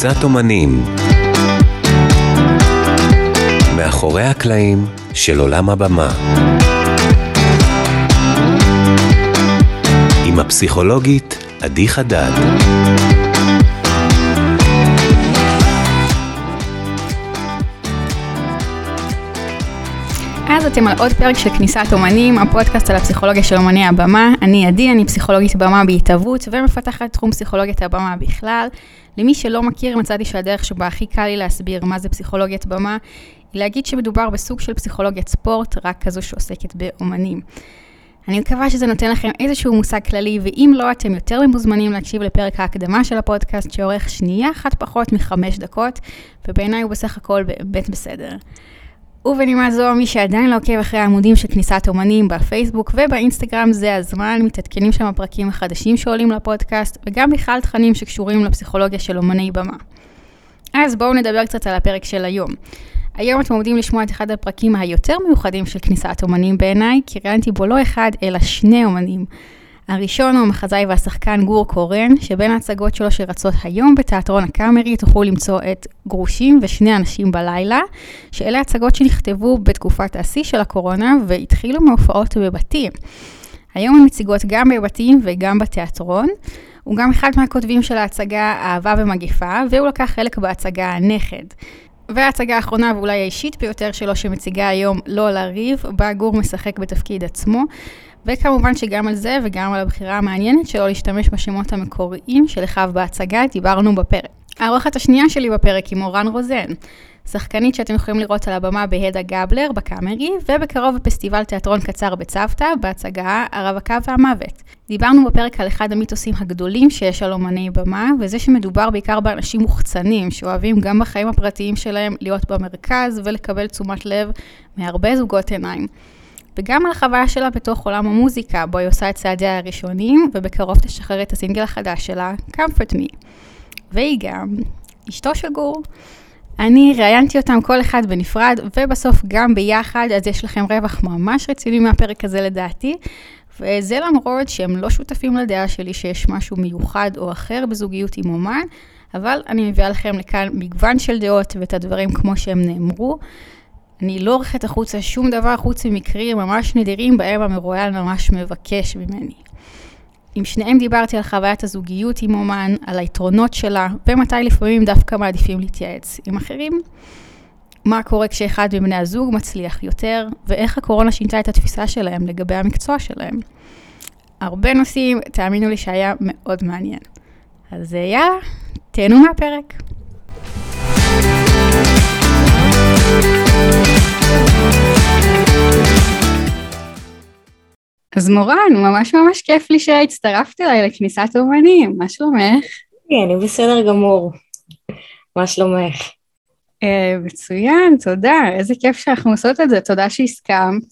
כניסת אומנים. מאחורי הקלעים של עולם הבמה. עם הפסיכולוגית עדי חדד אז אתם על עוד פרק של כניסת אומנים, הפודקאסט על הפסיכולוגיה של אומני הבמה. אני עדי, אני פסיכולוגית במה בהתהוות ומפתחת תחום פסיכולוגיית הבמה בכלל. למי שלא מכיר, מצאתי שהדרך שבה הכי קל לי להסביר מה זה פסיכולוגיית במה, היא להגיד שמדובר בסוג של פסיכולוגיית ספורט, רק כזו שעוסקת באומנים. אני מקווה שזה נותן לכם איזשהו מושג כללי, ואם לא, אתם יותר ממוזמנים להקשיב לפרק ההקדמה של הפודקאסט, שאורך שנייה אחת פחות מחמש דקות, ובעיניי הוא בסך הכל באמת בסדר. ובנימה זו, מי שעדיין לא עוקב אחרי העמודים של כניסת אומנים בפייסבוק ובאינסטגרם, זה הזמן, מתעדכנים שם הפרקים החדשים שעולים לפודקאסט, וגם בכלל תכנים שקשורים לפסיכולוגיה של אומני במה. אז בואו נדבר קצת על הפרק של היום. היום אתם עומדים לשמוע את אחד הפרקים היותר מיוחדים של כניסת אומנים בעיניי, כי ראיינתי בו לא אחד, אלא שני אומנים. הראשון הוא המחזאי והשחקן גור קורן, שבין ההצגות שלו שרצות היום בתיאטרון הקאמרי תוכלו למצוא את גרושים ושני אנשים בלילה, שאלה הצגות שנכתבו בתקופת השיא של הקורונה והתחילו מהופעות בבתים. היום הן מציגות גם בבתים וגם בתיאטרון. הוא גם אחד מהכותבים של ההצגה אהבה ומגיפה, והוא לקח חלק בהצגה הנכד. וההצגה האחרונה ואולי האישית ביותר שלו שמציגה היום לא לריב, בה גור משחק בתפקיד עצמו, וכמובן שגם על זה וגם על הבחירה המעניינת שלו להשתמש בשמות המקוריים של אחיו בהצגה, דיברנו בפרק. האורחת השנייה שלי בפרק היא מורן רוזן, שחקנית שאתם יכולים לראות על הבמה בהדה גבלר בקאמרי, ובקרוב בפסטיבל תיאטרון קצר בצוותא, בהצגה הרווקה והמוות. דיברנו בפרק על אחד המיתוסים הגדולים שיש על אומני במה, וזה שמדובר בעיקר באנשים מוחצנים, שאוהבים גם בחיים הפרטיים שלהם להיות במרכז ולקבל תשומת לב מהרבה זוגות עיניים. וגם על החוויה שלה בתוך עולם המוזיקה, בו היא עושה את צעדיה הראשונים, ובקרוב תשחרר את הסינגל החדש שלה, Comfort Me. והיא גם אשתו של גור. אני ראיינתי אותם כל אחד בנפרד, ובסוף גם ביחד, אז יש לכם רווח ממש רציני מהפרק הזה לדעתי. וזה למרות שהם לא שותפים לדעה שלי שיש משהו מיוחד או אחר בזוגיות עם אומן, אבל אני מביאה לכם לכאן מגוון של דעות ואת הדברים כמו שהם נאמרו. אני לא עורכת החוצה שום דבר חוץ ממקרים ממש נדירים בהם המרואיין ממש מבקש ממני. עם שניהם דיברתי על חוויית הזוגיות עם אומן, על היתרונות שלה, ומתי לפעמים דווקא מעדיפים להתייעץ עם אחרים. מה קורה כשאחד מבני הזוג מצליח יותר, ואיך הקורונה שינתה את התפיסה שלהם לגבי המקצוע שלהם. הרבה נושאים, תאמינו לי שהיה מאוד מעניין. אז יאללה, תהנו מהפרק. אז מורן, ממש ממש כיף לי שהצטרפת אליי לכניסת אומנים, מה שלומך? כן, אני בסדר גמור. מה שלומך? Uh, מצוין, תודה, איזה כיף שאנחנו עושות את זה, תודה שהסכמת.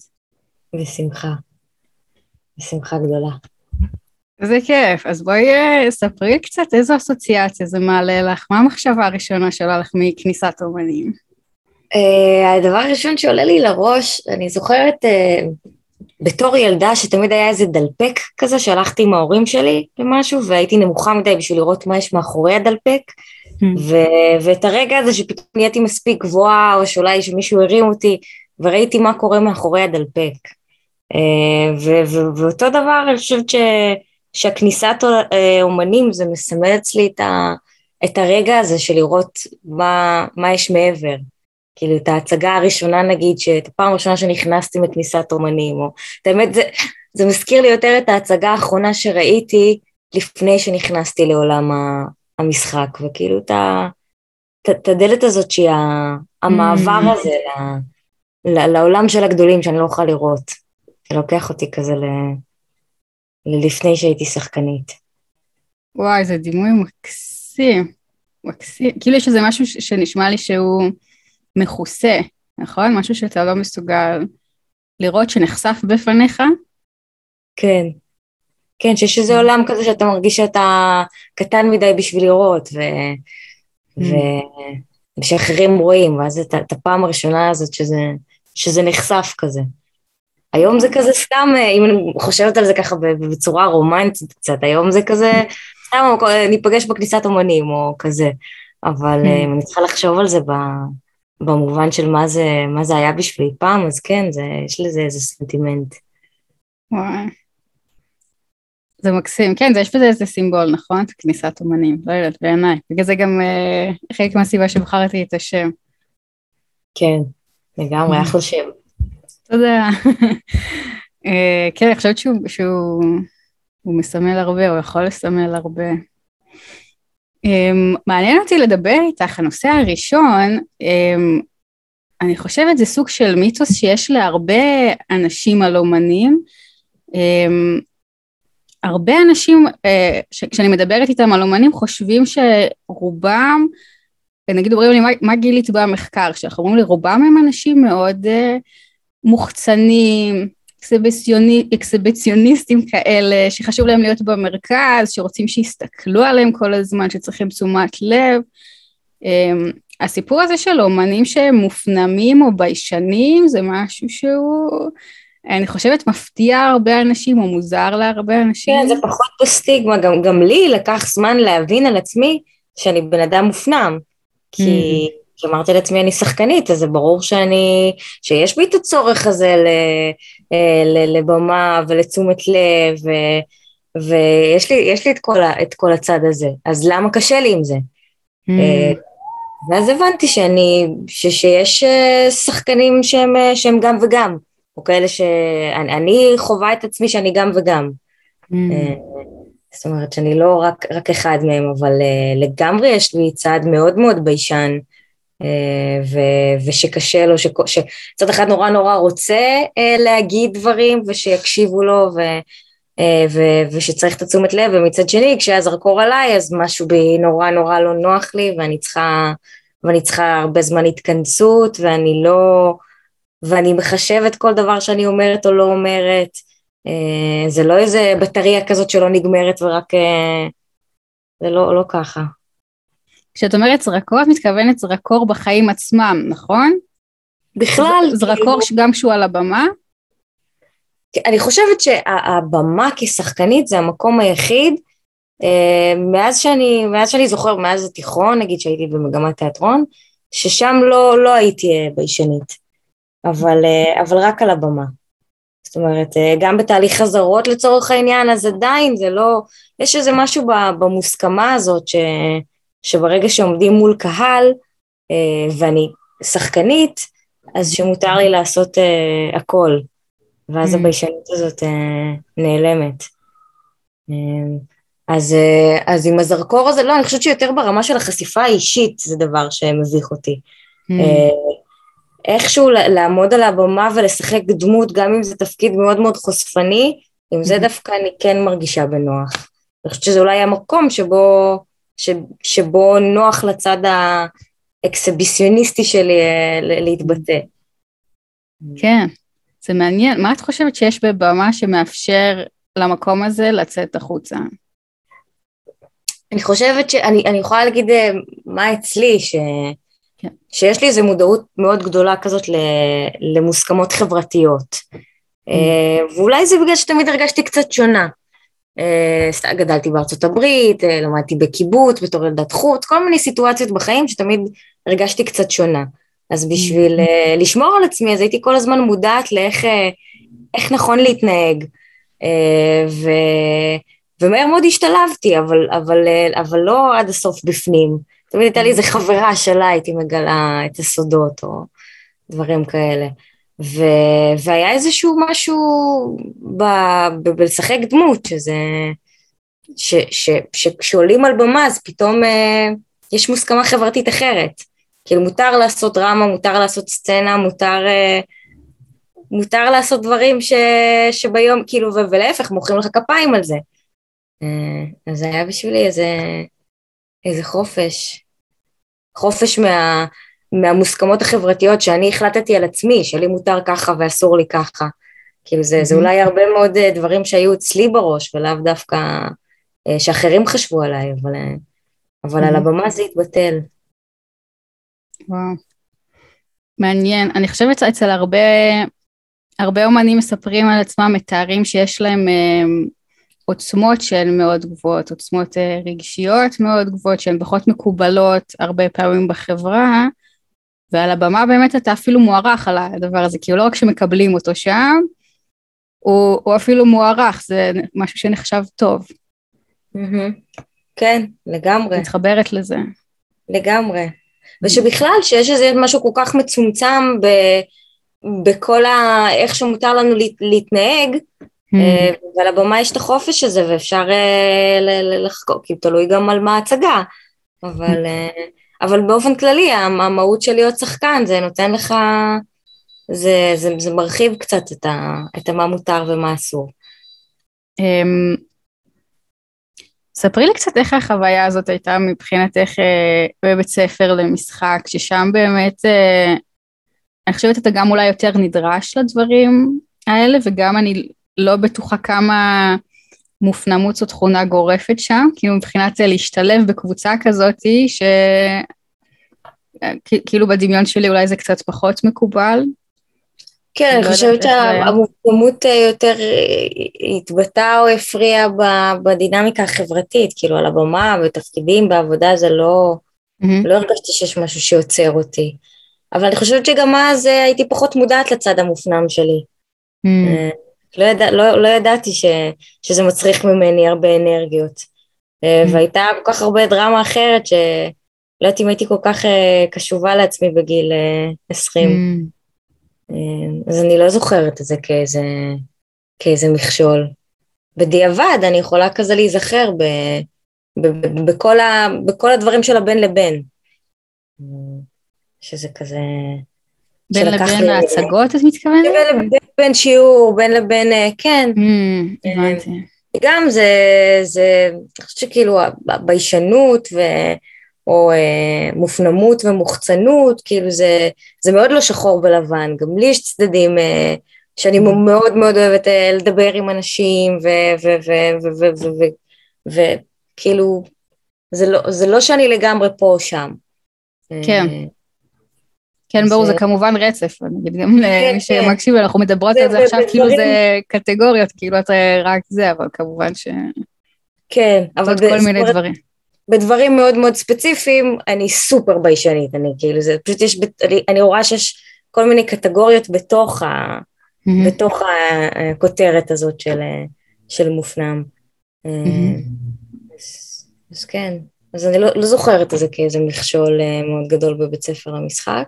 בשמחה. בשמחה גדולה. איזה כיף, אז בואי uh, ספרי קצת איזו אסוציאציה זה מעלה לך, מה המחשבה הראשונה שעולה לך מכניסת אומנים? Uh, הדבר הראשון שעולה לי לראש, אני זוכרת uh, בתור ילדה שתמיד היה איזה דלפק כזה שהלכתי עם ההורים שלי למשהו והייתי נמוכה מדי בשביל לראות מה יש מאחורי הדלפק hmm. ו- ואת הרגע הזה שפתאום נהייתי מספיק גבוהה או שאולי שמישהו הרים אותי וראיתי מה קורה מאחורי הדלפק. אה, ו- ואותו דבר אני חושבת ש- שהכניסת אה, אומנים זה מסמל אצלי את, ה- את הרגע הזה של לראות מה, מה יש מעבר. כאילו את ההצגה הראשונה נגיד, שאת הפעם הראשונה שנכנסתי מכניסת אומנים, או את האמת זה, זה מזכיר לי יותר את ההצגה האחרונה שראיתי לפני שנכנסתי לעולם המשחק, וכאילו את, ה, את, את הדלת הזאת שהיא המעבר mm. הזה ל, ל, לעולם של הגדולים שאני לא אוכל לראות. זה לוקח אותי כזה ל, ללפני שהייתי שחקנית. וואי, זה דימוי מקסים. מקסים. כאילו יש איזה משהו שנשמע לי שהוא... מכוסה, נכון? משהו שאתה לא מסוגל לראות שנחשף בפניך? כן. כן, שיש איזה עולם כזה שאתה מרגיש שאתה קטן מדי בשביל לראות, ו... mm. ו... ושאחרים רואים, ואז את, את הפעם הראשונה הזאת שזה, שזה נחשף כזה. היום זה כזה סתם, אם אני חושבת על זה ככה בצורה רומנטית קצת, היום זה כזה, סתם ניפגש בכניסת אומנים או כזה. אבל Mm. אה, אני צריכה לחשוב על זה ב- במובן של מה זה, מה זה היה בשבילי פעם, אז כן, זה, יש לזה איזה סנטימנט. וואי. זה מקסים, כן, זה יש בזה איזה סימבול, נכון? כניסת אומנים, לא יודעת, בעיניי. בגלל זה גם אה, חלק מהסיבה שבחרתי את השם. כן, לגמרי, Mm. אחלה שם. תודה. אה, כן, אני חושבת שהוא, שהוא הוא מסמל הרבה, הוא יכול לסמל הרבה. Um, מעניין אותי לדבר איתך, הנושא הראשון, um, אני חושבת זה סוג של מיתוס שיש להרבה אנשים על אומנים. Um, הרבה אנשים, uh, כשאני מדברת איתם על אומנים, חושבים שרובם, נגיד אומרים לי, מה, מה גילית במחקר שלך? אומרים לי, רובם הם אנשים מאוד uh, מוחצנים, אקסביציוני, אקסביציוניסטים כאלה, שחשוב להם להיות במרכז, שרוצים שיסתכלו עליהם כל הזמן, שצריכים תשומת לב. Um, הסיפור הזה של אומנים שהם מופנמים או ביישנים, זה משהו שהוא, אני חושבת, מפתיע הרבה אנשים או מוזר להרבה אנשים. כן, זה פחות בסטיגמה, גם, גם לי לקח זמן להבין על עצמי שאני בן אדם מופנם. כי, כי אמרתי לעצמי, אני שחקנית, אז זה ברור שאני, שיש בי את הצורך הזה ל, לבמה ולתשומת לב, ו, ויש לי, יש לי את, כל את כל הצד הזה, אז למה קשה לי עם זה? אה, ואז הבנתי שאני, ש, שיש אה, שחקנים שהם, אה, שהם גם וגם, או כאלה שאני אני חווה את עצמי שאני גם וגם. אה, זאת אומרת שאני לא רק, רק אחד מהם, אבל לגמרי יש לי צד מאוד מאוד ביישן, ו- ושקשה לו, שצד אחד נורא נורא רוצה uh, להגיד דברים ושיקשיבו לו, ו- uh, ו- ושצריך את התשומת לב, ומצד שני, כשהזרקור עליי, אז משהו בי נורא נורא לא נוח לי, ואני צריכה, ואני צריכה הרבה זמן התכנסות, ואני לא, ואני מחשבת כל דבר שאני אומרת או לא אומרת, אה, זה לא איזה בטריה כזאת שלא נגמרת ורק... אה, זה לא, לא ככה. כשאת אומרת זרקור, את מתכוונת זרקור בחיים עצמם, נכון? בכלל, זרקור כאילו, גם שהוא על הבמה? אני חושבת שהבמה כשחקנית זה המקום היחיד, אה, מאז שאני, מאז שאני זוכר, מאז התיכון, נגיד שהייתי במגמת תיאטרון, ששם לא, לא הייתי אה, ביישנית, אבל, אה, אבל רק על הבמה. זאת אומרת, גם בתהליך חזרות לצורך העניין, אז עדיין זה לא, יש איזה משהו במוסכמה הזאת, ש, שברגע שעומדים מול קהל, אה, ואני שחקנית, אז שמותר לי לעשות אה, הכל, ואז Mm. הביישנות הזאת אה, נעלמת. אה, אז, אה, אז עם הזרקור הזה, לא, אני חושבת שיותר ברמה של החשיפה האישית זה דבר שמביך אותי. Mm. אה, איכשהו לעמוד על הבמה ולשחק דמות, גם אם זה תפקיד מאוד מאוד חושפני, עם זה Mhm. דווקא אני כן מרגישה בנוח. אני חושבת שזה אולי המקום שבו, ש, שבו נוח לצד האקסביציוניסטי שלי אה, להתבטא. כן, זה מעניין. מה את חושבת שיש בבמה שמאפשר למקום הזה לצאת החוצה? אני חושבת שאני אני יכולה להגיד אה, מה אצלי, ש, כן. שיש לי איזו מודעות מאוד גדולה כזאת ל, למוסכמות חברתיות. אה, ואולי זה בגלל שתמיד הרגשתי קצת שונה. אה, גדלתי בארצות הברית, אה, למדתי בקיבוץ בתור ילדת חוץ, כל מיני סיטואציות בחיים שתמיד הרגשתי קצת שונה. אז בשביל אה, לשמור על עצמי, אז הייתי כל הזמן מודעת לאיך איך נכון להתנהג. ו... ומהר מאוד השתלבתי, אבל, אבל, אבל לא עד הסוף בפנים. תמיד הייתה לי איזה חברה שלה, הייתי מגלה את הסודות או דברים כאלה. ו... והיה איזשהו משהו ב... ב... בלשחק דמות, שזה... ש... ש... שכשעולים על במה אז פתאום אה, יש מוסכמה חברתית אחרת. כאילו מותר לעשות דרמה, מותר לעשות סצנה, מותר, אה, מותר לעשות דברים ש... שביום, כאילו, ו... ולהפך, מוחאים לך כפיים על זה. אה, אז זה היה בשבילי איזה, איזה חופש. חופש מה... מהמוסכמות החברתיות שאני החלטתי על עצמי, שלי מותר ככה ואסור לי ככה. כאילו זה, זה Mhm. אולי הרבה מאוד אה, דברים שהיו אצלי בראש, ולאו דווקא אה, שאחרים חשבו עליי, אבל, אה, אבל על Mhm. הבמה זה התבטל. וואו. מעניין. אני חושבת אצל הרבה, הרבה אומנים מספרים על עצמם, מתארים שיש להם אה, עוצמות שהן מאוד גבוהות, עוצמות אה, רגשיות מאוד גבוהות שהן פחות מקובלות הרבה פעמים בחברה, ועל הבמה באמת אתה אפילו מוערך על הדבר הזה, כי לא רק שמקבלים אותו שם, הוא, הוא אפילו מוערך, זה משהו שנחשב טוב. כן, לגמרי. מתחברת לזה. לגמרי. ושבכלל, שיש איזה משהו כל כך מצומצם ב, בכל ה... איך שמותר לנו להתנהג, mm. ועל הבמה יש את החופש הזה, ואפשר אה, לחקור, כי תלוי גם על מה ההצגה, אבל, אה, אבל באופן כללי, המהות של להיות שחקן, זה נותן לך, זה, זה, זה מרחיב קצת את, ה, את מה מותר ומה אסור. אמ, ספרי לי קצת איך החוויה הזאת הייתה מבחינתך בבית ספר למשחק, ששם באמת, אני חושבת אתה גם אולי יותר נדרש לדברים האלה, וגם אני לא בטוחה כמה מופנמות זו תכונה גורפת שם, כאילו מבחינת להשתלב בקבוצה כזאתי, שכאילו בדמיון שלי אולי זה קצת פחות מקובל. כן, אני לא חושבת שהמופנמות יותר התבטאה או הפריעה בדינמיקה החברתית, כאילו על הבמה, בתפקידים, בעבודה, זה לא, לא הרגשתי שיש משהו שעוצר אותי. אבל אני חושבת שגם אז אה, הייתי פחות מודעת לצד המופנם שלי. אה, לא, ידע, לא, לא ידעתי ש, שזה מצריך ממני הרבה אנרגיות. אה, mm. והייתה כל כך הרבה דרמה אחרת שלא יודעת אם הייתי כל כך uh, קשובה לעצמי בגיל uh, 20. Mm. Uh, אז אני לא זוכרת את זה כאיזה, כאיזה מכשול. בדיעבד אני יכולה כזה להיזכר ב, ב, ב, בכל, ה, בכל הדברים של הבין לבין. שזה כזה... בין לבין ההצגות את מתכוונת? בין לבין שיעור, בין לבין, אה, כן. Mm, הבנתי. גם זה, זה, אני חושבת שכאילו הביישנות ו... או אה, מופנמות ומוחצנות, כאילו זה, זה מאוד לא שחור ולבן, גם לי יש צדדים אה, שאני מאוד מאוד אוהבת אה, לדבר עם אנשים, וכאילו, זה לא, זה לא שאני לגמרי פה או שם. כן. אה, כן, ברור, זה כמובן רצף, אני אגיד גם כן, למי כן. שמקשיב, אנחנו מדברות על זה עכשיו, כאילו זה קטגוריות, כאילו אתה רק זה, אבל כמובן ש... כן, אבל... כל מיני דברים. בדברים מאוד מאוד ספציפיים, אני סופר ביישנית, אני כאילו, זה פשוט יש, אני רואה שיש כל מיני קטגוריות בתוך ה... בתוך הכותרת הזאת של, של מופנם. אז, אז כן, אז אני לא, לא זוכרת את זה כאיזה מכשול אה, מאוד גדול בבית ספר למשחק.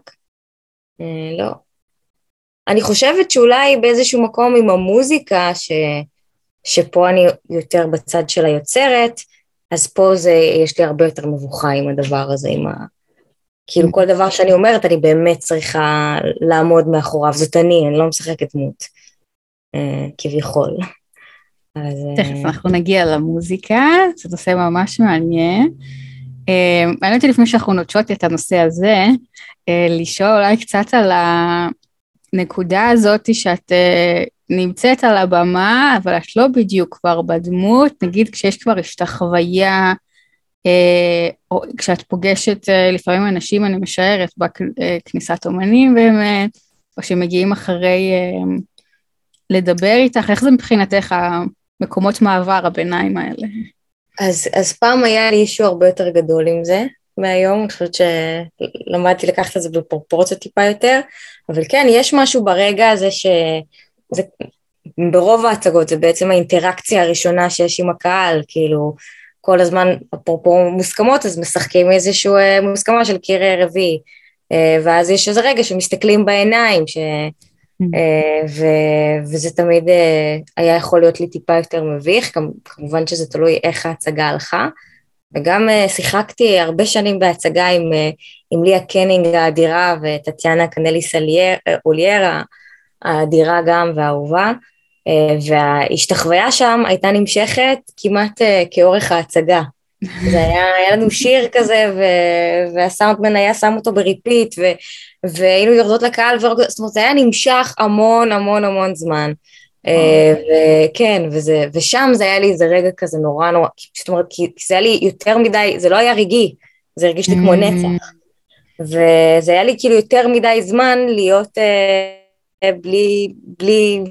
אה, לא. אני חושבת שאולי באיזשהו מקום עם המוזיקה, ש, שפה אני יותר בצד של היוצרת, אז פה זה, יש לי הרבה יותר מבוכה עם הדבר הזה, עם ה... כאילו כל דבר שאני אומרת, אני באמת צריכה לעמוד מאחוריו, זאת אני, אני לא משחקת דמות, אה, כביכול. אז... תכף אנחנו נגיע למוזיקה, זה נושא ממש מעניין. מעניין אותי לפני שאנחנו נוטשות את הנושא הזה, אה, לשאול אולי קצת על הנקודה הזאת שאת אה, נמצאת על הבמה, אבל את לא בדיוק כבר בדמות, נגיד כשיש כבר את החוויה, אה, או כשאת פוגשת לפעמים אנשים, אני משערת, בכניסת אומנים באמת, או שמגיעים אחרי לדבר איתך, איך זה מבחינתך המקומות מעבר, הביניים האלה? אז, אז פעם היה לי אישו הרבה יותר גדול עם זה, מהיום, אני חושבת שלמדתי לקחת את זה בפרופורציות טיפה יותר, אבל כן, יש משהו ברגע הזה ש... זה, ברוב ההצגות זה בעצם האינטראקציה הראשונה שיש עם הקהל, כאילו כל הזמן, אפרופו מוסכמות, אז משחקים איזושהי אה, מוסכמה של קיר רביעי, אה, ואז יש איזה רגע שמסתכלים בעיניים, ש... אה, ו... וזה תמיד היה יכול להיות לי טיפה יותר מביך, כמובן שזה תלוי איך ההצגה הלכה, וגם אה, שיחקתי הרבה שנים בהצגה עם, עם ליה קניג האדירה וטטיאנה קנליס אולייר האדירה גם והאהובה, וההשתחוויה שם הייתה נמשכת כמעט כאורך ההצגה. זה היה, היה לנו שיר כזה, והסאונדמן היה שם אותו ב repeat, ו, והיינו יורדות לקהל, זאת אומרת, זה היה נמשך המון המון המון זמן. אה, וכן, וזה, ושם זה היה לי איזה רגע כזה נורא נורא, זאת אומרת, כי זה היה לי יותר מדי, זה לא היה רגעי, זה הרגיש לי כמו mm. נצח. וזה היה לי כאילו יותר מדי זמן להיות אה, בלי, בלי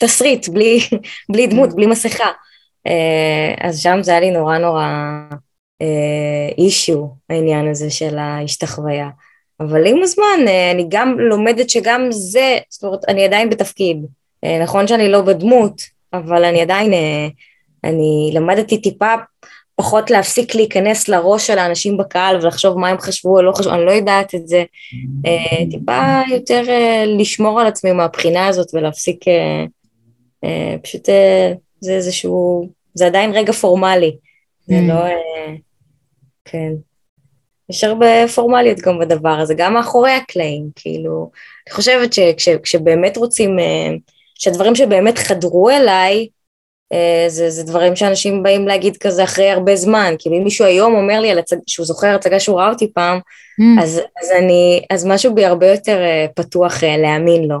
תסריט, בלי, בלי דמות, בלי מסכה. אז שם זה היה לי נורא נורא אישיו, העניין הזה של ההשתחוויה. אבל עם הזמן אני גם לומדת שגם זה, זאת אומרת, אני עדיין בתפקיד. נכון שאני לא בדמות, אבל אני עדיין, אני למדתי טיפה פחות להפסיק להיכנס לראש של האנשים בקהל ולחשוב מה הם חשבו או לא חשבו, אני לא יודעת את זה. אה, טיפה יותר אה, לשמור על עצמי מהבחינה הזאת ולהפסיק, אה, פשוט זה איזשהו, זה עדיין רגע פורמלי, זה mm. לא, כן. יש הרבה פורמליות גם בדבר הזה, גם מאחורי הקלעים, כאילו, אני חושבת שכשבאמת רוצים, שהדברים שבאמת חדרו אליי, אה, זה, זה דברים שאנשים באים להגיד כזה אחרי הרבה זמן, כאילו אם מישהו היום אומר לי הצג, שהוא זוכר הצגה שהוא ראה אותי פעם, mm. אז, אז אני, אז משהו בי הרבה יותר אה, פתוח אה, להאמין לו,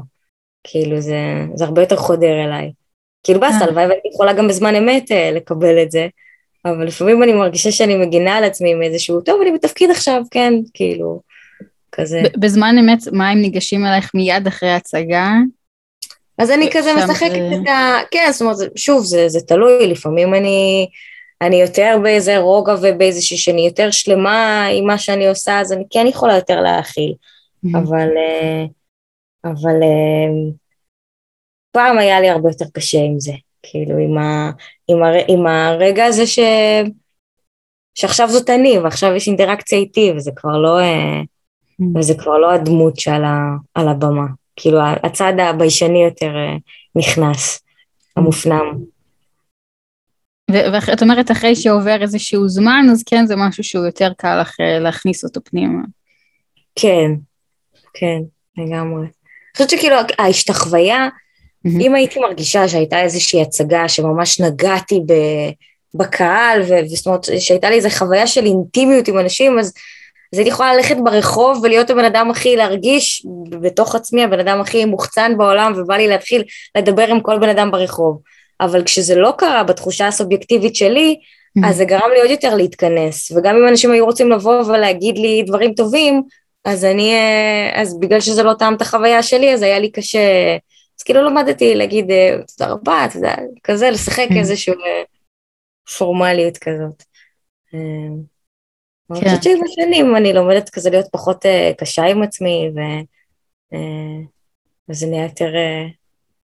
כאילו זה, זה הרבה יותר חודר אליי. כאילו באסה, הלוואי והייתי יכולה גם בזמן אמת לקבל את זה, אבל לפעמים אני מרגישה שאני מגינה על עצמי עם איזשהו, טוב, אני בתפקיד עכשיו, כן, כאילו, כזה. בזמן אמת, מה אם ניגשים אלייך מיד אחרי ההצגה? אז אני כזה משחקת זה... את ה... כן, זאת אומרת, שוב, זה, זה תלוי, לפעמים אני, אני יותר באיזה רוגע ובאיזושהי שאני יותר שלמה עם מה שאני עושה, אז אני כן יכולה יותר להכיל. Mm-hmm. אבל, אה, אבל אה, פעם היה לי הרבה יותר קשה עם זה, כאילו עם, ה, עם, הר, עם הרגע הזה ש, שעכשיו זאת אני, ועכשיו יש אינטראקציה איתי, וזה כבר לא, mm-hmm. וזה כבר לא הדמות שעל על הבמה. כאילו הצד הביישני יותר אה, נכנס, המופנם. ואת אומרת אחרי שעובר איזשהו זמן, אז כן, זה משהו שהוא יותר קל לך אה, להכניס אותו פנימה. כן, כן, לגמרי. אני חושבת שכאילו ההשתחוויה, mm-hmm. אם הייתי מרגישה שהייתה איזושהי הצגה שממש נגעתי ב, בקהל, וזאת אומרת שהייתה לי איזו חוויה של אינטימיות עם אנשים, אז אז הייתי יכולה ללכת ברחוב ולהיות הבן אדם הכי, להרגיש בתוך עצמי הבן אדם הכי מוחצן בעולם ובא לי להתחיל לדבר עם כל בן אדם ברחוב. אבל כשזה לא קרה בתחושה הסובייקטיבית שלי, mm-hmm. אז זה גרם לי עוד יותר להתכנס. וגם אם אנשים היו רוצים לבוא ולהגיד לי דברים טובים, אז אני, אה, אז בגלל שזה לא טעם את החוויה שלי, אז היה לי קשה, אז כאילו למדתי להגיד אה, תודה רבה, אתה יודע, כזה, לשחק mm-hmm. איזשהו אה, פורמליות כזאת. אני חושבת שעם השנים אני לומדת כזה להיות פחות uh, קשה עם עצמי, ו, וזה נהיה יותר,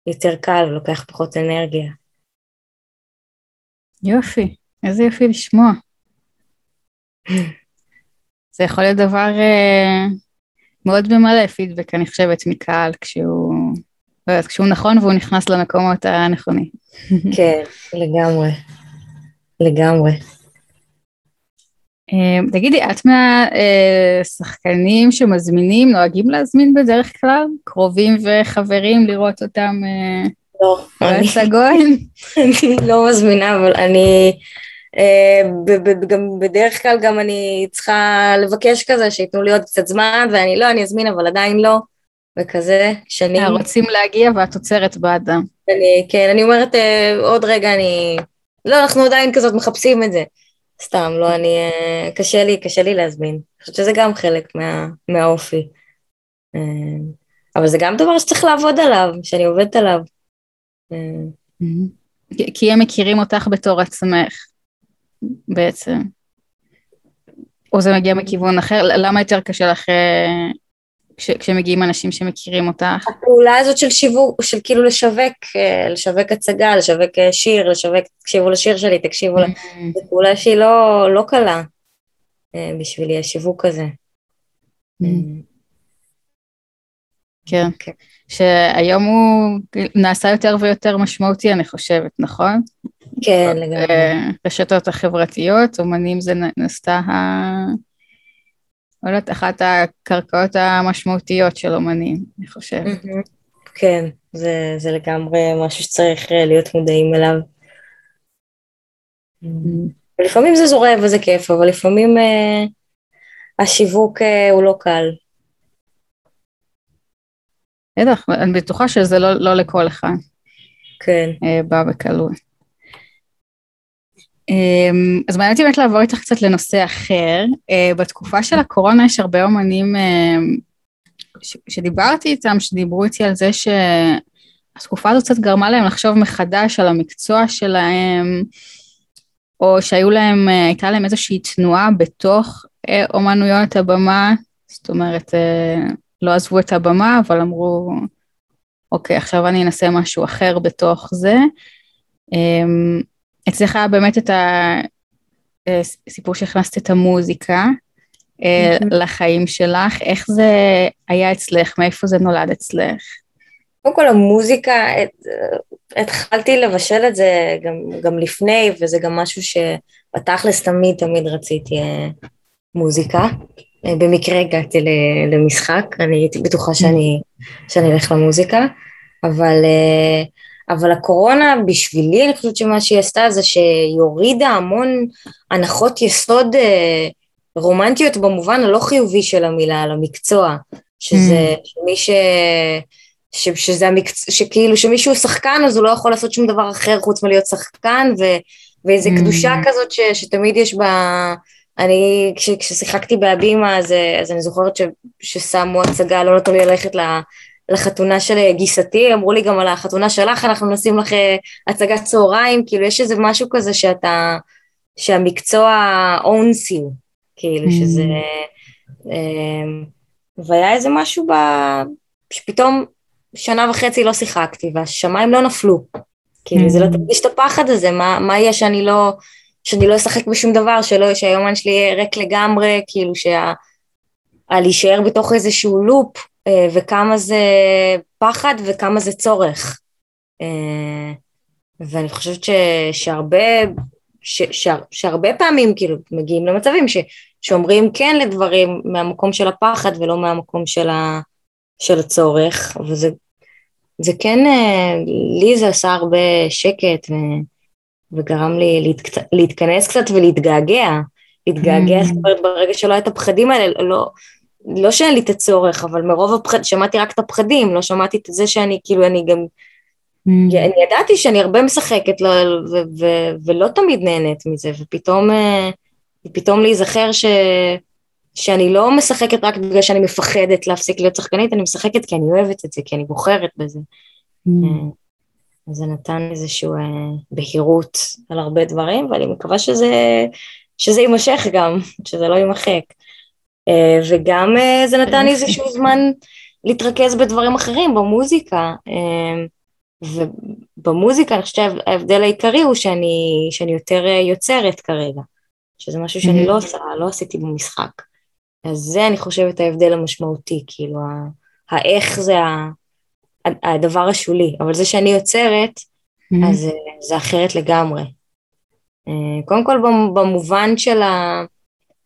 יותר קל ולוקח פחות אנרגיה. יופי, איזה יופי לשמוע. זה יכול להיות דבר מאוד ממלא פידבק, אני חושבת, מקהל, כשהוא, לא יודעת, כשהוא נכון והוא נכנס למקומות הנכונים. כן, לגמרי. לגמרי. אמ, תגידי, את מהשחקנים שמזמינים, נוהגים להזמין בדרך כלל? קרובים וחברים לראות אותם אה, לא, בהצגון? אני לא מזמינה, אבל אני... אה, גם בדרך כלל גם אני צריכה לבקש כזה שייתנו לי עוד קצת זמן ואני לא, אני אזמין אבל עדיין לא וכזה שנים. אה, רוצים להגיע ואת עוצרת באדם. אני, כן, אני אומרת עוד רגע אני, לא, אנחנו עדיין כזאת מחפשים את זה. סתם, לא, אני, אה, קשה לי, קשה לי להזמין. אני חושבת שזה גם חלק מה, מהאופי. אה, אבל זה גם דבר שצריך לעבוד עליו, שאני עובדת עליו. אה, כי הם מכירים אותך בתור עצמך, בעצם. או זה מגיע מכיוון אחר? למה יותר קשה לך כש, כשמגיעים אנשים שמכירים אותך? הפעולה הזאת של שיווק, של כאילו לשווק, אה, לשווק הצגה, לשווק אה, שיר, לשווק, תקשיבו לשיר שלי, תקשיבו, mm-hmm. זו פעולה שהיא לא, לא קלה אה, בשבילי, השיווק הזה. Mm-hmm. כן, כן, שהיום הוא נעשה יותר ויותר משמעותי, אני חושבת, נכון? כן, לגמרי. רשתות החברתיות, אומנים זה נעשתה לא יודעת, אחת הקרקעות המשמעותיות של אומנים, אני חושבת. כן, זה, זה לגמרי משהו שצריך אה, להיות מודעים אליו. ולפעמים זה זורם וזה כיף, אבל לפעמים uh, השיווק uh, הוא לא קל. בטח, אני בטוחה שזה לא, לא לכל אחד. כן. Uh, בא בקלות. אמ, אז מעניין אותי באמת לעבור איתך קצת לנושא אחר. אה, בתקופה של הקורונה יש הרבה אומנים אמ, שדיברתי איתם, שדיברו איתי על זה התקופה הזאת קצת גרמה להם לחשוב מחדש על המקצוע שלהם, או שהיו להם, אה, הייתה להם איזושהי תנועה בתוך אה, אומנויות הבמה, זאת אומרת, אה, לא עזבו את הבמה, אבל אמרו, אוקיי, עכשיו אני אנסה משהו אחר בתוך זה. אמ, אצלך באמת את הסיפור שהכנסת את המוזיקה לחיים שלך, איך זה היה אצלך, מאיפה זה נולד אצלך? קודם כל המוזיקה, התחלתי לבשל את זה גם, גם לפני, וזה גם משהו שבתכלס תמיד תמיד רציתי אה, מוזיקה. אה, במקרה הגעתי למשחק, אני הייתי בטוחה שאני, שאני אלך למוזיקה, אבל, אה, אבל הקורונה בשבילי, אני חושבת שמה שהיא עשתה זה שהיא הורידה המון הנחות יסוד רומנטיות במובן הלא חיובי של המילה, על המקצוע, שזה mm. מי ש... ש, שזה המקצוע, שכאילו שמישהו שחקן אז הוא לא יכול לעשות שום דבר אחר חוץ מלהיות שחקן ו, ואיזה mm. קדושה כזאת ש, שתמיד יש בה, אני כש, כששיחקתי בהבימה אז, אז אני זוכרת ש, ששמו הצגה, לא נתנו לי ללכת לחתונה של גיסתי, אמרו לי גם על החתונה שלך אנחנו נשים לך אה, הצגת צהריים, כאילו יש איזה משהו כזה שאתה, שהמקצוע owns you, כאילו mm. שזה, אה, והיה איזה משהו ב... שפתאום שנה וחצי לא שיחקתי והשמיים לא נפלו. כאילו זה לא mm-hmm. תרגיש את הפחד הזה, מה, מה יהיה שאני לא, שאני לא אשחק בשום דבר, שלא, שהיומן שלי יהיה ריק לגמרי, כאילו שה... להישאר בתוך איזשהו לופ, אה, וכמה זה פחד וכמה זה צורך. אה, ואני חושבת ש, שהרבה, ש, ש, שהרבה פעמים כאילו מגיעים למצבים ש, שאומרים כן לדברים מהמקום של הפחד ולא מהמקום של, ה, של הצורך, וזה זה כן, אה, לי זה עשה הרבה שקט ו, וגרם לי להתק, להתכנס קצת ולהתגעגע. להתגעגע, mm. זאת אומרת, ברגע שלא היה את הפחדים האלה, לא, לא שאין לי את הצורך, אבל מרוב הפחד, שמעתי רק את הפחדים, לא שמעתי את זה שאני, כאילו, אני גם, mm. אני ידעתי שאני הרבה משחקת לא, ו, ו, ולא תמיד נהנית מזה, ופתאום, אה, פתאום להיזכר ש... שאני לא משחקת רק בגלל שאני מפחדת להפסיק להיות שחקנית, אני משחקת כי אני אוהבת את זה, כי אני בוחרת בזה. Mm. אה, זה נתן איזושהי אה, בהירות על הרבה דברים, ואני מקווה שזה, שזה יימשך גם, שזה לא יימחק. אה, וגם זה נתן לי איזשהו זמן להתרכז בדברים אחרים, במוזיקה. ובמוזיקה אני חושבת שההבדל העיקרי הוא שאני, שאני יותר יוצרת כרגע, שזה משהו שאני לא עושה, לא עשיתי במשחק. אז זה אני חושבת ההבדל המשמעותי, כאילו האיך זה הדבר השולי, אבל זה שאני יוצרת. אז זה אחרת לגמרי. אה, קודם כל במובן של ה...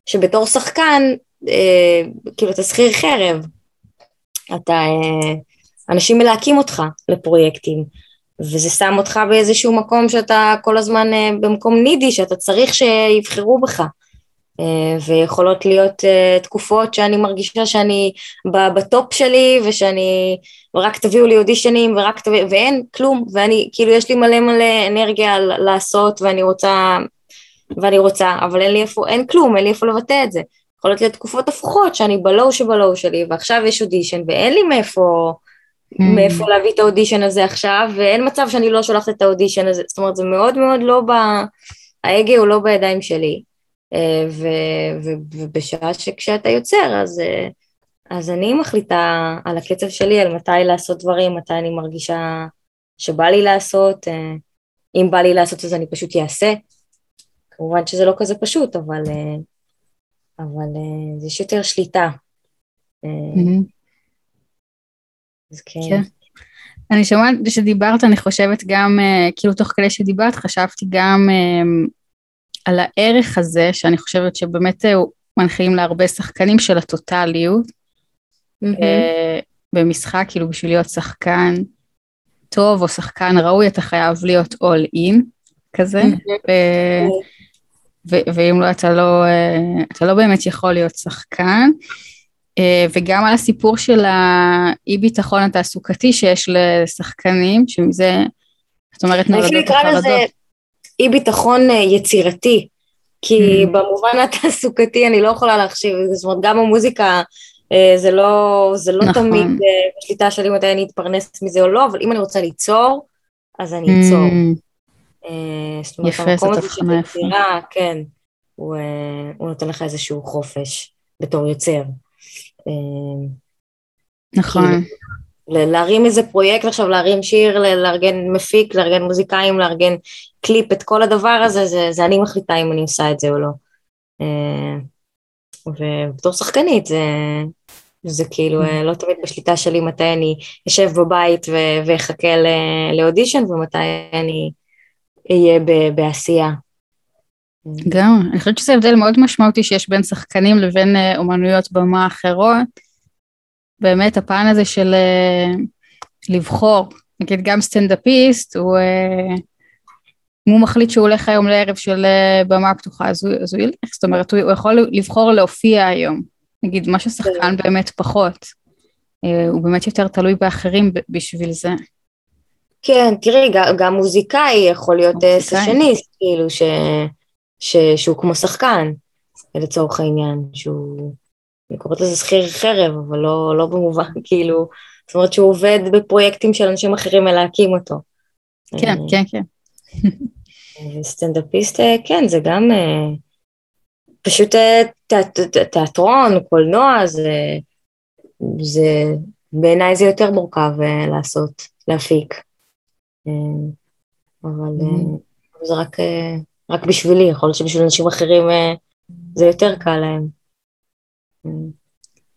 שבתור שחקן, אה, כאילו אתה שכיר חרב, אתה, אה, אנשים מלהקים אותך לפרויקטים, וזה שם אותך באיזשהו מקום שאתה כל הזמן במקום נידי, שאתה צריך שיבחרו בך. אה, ויכולות להיות uh, תקופות שאני מרגישה שאני בטופ שלי ושאני, ורק תביאו לי אודישנים ורק תביאו, ואין כלום, ואני, כאילו יש לי מלא מלא אנרגיה לעשות ואני רוצה, ואני רוצה, אבל אין לי איפה, אין כלום, אין לי איפה לבטא את זה. יכולות להיות תקופות הפוכות שאני בלואו שבלואו שלי ועכשיו יש אודישן ואין לי מאיפה, mm. מאיפה להביא את האודישן הזה עכשיו ואין מצב שאני לא שולחת את האודישן הזה, זאת אומרת זה מאוד מאוד לא ב... ההגה הוא לא בידיים שלי. אה, ו, ו, ובשעה שכשאתה יוצר, אז, אה, אז אני מחליטה על הקצב שלי, על מתי לעשות דברים, מתי אני מרגישה שבא לי לעשות, אה, אם בא לי לעשות אז אני פשוט אעשה. כמובן שזה לא כזה פשוט, אבל, אבל יש יותר שליטה. Mm-hmm. אז כן. כן. אני שומעת שדיברת, אני חושבת גם, כאילו תוך כדי שדיברת, חשבתי גם על הערך הזה, שאני חושבת שבאמת הוא אה, מנחילים להרבה שחקנים של הטוטליות. במשחק, כאילו בשביל להיות שחקן טוב או שחקן ראוי, אתה חייב להיות all in כזה. ו- ואם לא, אתה לא, אה, אתה לא באמת יכול להיות שחקן. וגם על הסיפור של האי ביטחון התעסוקתי שיש לשחקנים, שמזה, זאת אומרת, נולדות החרדות. אי ביטחון אה, יצירתי, כי mm. במובן התעסוקתי אני לא יכולה להחשיב, זאת אומרת גם המוזיקה זה לא, זה לא נכון. תמיד אה, בשליטה שלי מתי אני אתפרנס מזה או לא, אבל אם אני רוצה ליצור, אז אני אצור. Mm, אה, זאת אומרת, יפה, זאת הזה של הבחנה יפה. יצירה, כן, הוא, אה, הוא נותן לך איזשהו חופש בתור יוצר. אה, נכון. ל- להרים איזה פרויקט עכשיו, להרים שיר, לארגן מפיק, לארגן מוזיקאים, לארגן קליפ, את כל הדבר הזה, זה, זה אני מחליטה אם אני עושה את זה או לא. אה, ובתור שחקנית זה, זה כאילו אה, לא תמיד בשליטה שלי מתי אני אשב בבית ואחכה לאודישן ומתי אני אהיה בעשייה. גם, אני חושבת שזה הבדל מאוד משמעותי שיש בין שחקנים לבין אה, אומנויות במה אחרות. באמת הפן הזה של אה, לבחור, נגיד גם סטנדאפיסט, הוא, אה, אם הוא מחליט שהוא הולך היום לערב של במה פתוחה, אז הוא, אז הוא ילך, זאת אומרת, הוא, הוא יכול לבחור להופיע היום. נגיד, מה ששחקן באמת פחות. הוא באמת יותר תלוי באחרים בשביל זה. כן, תראי, גם, גם מוזיקאי יכול להיות אה, מוזיקאי. סשניסט, כאילו, ש, ש, שהוא כמו שחקן, לצורך העניין, שהוא, אני קוראת לזה שכיר חרב, אבל לא, לא במובן, כאילו, זאת אומרת שהוא עובד בפרויקטים של אנשים אחרים מלהקים אותו. כן, אה, כן, כן. סטנדאפיסט, אה, כן, זה גם פשוט תיאטרון, קולנוע, זה, זה בעיניי זה יותר מורכב לעשות, להפיק. אה, אבל אה, זה רק, אה, רק בשבילי, יכול להיות שבשביל אנשים אחרים זה יותר קל להם.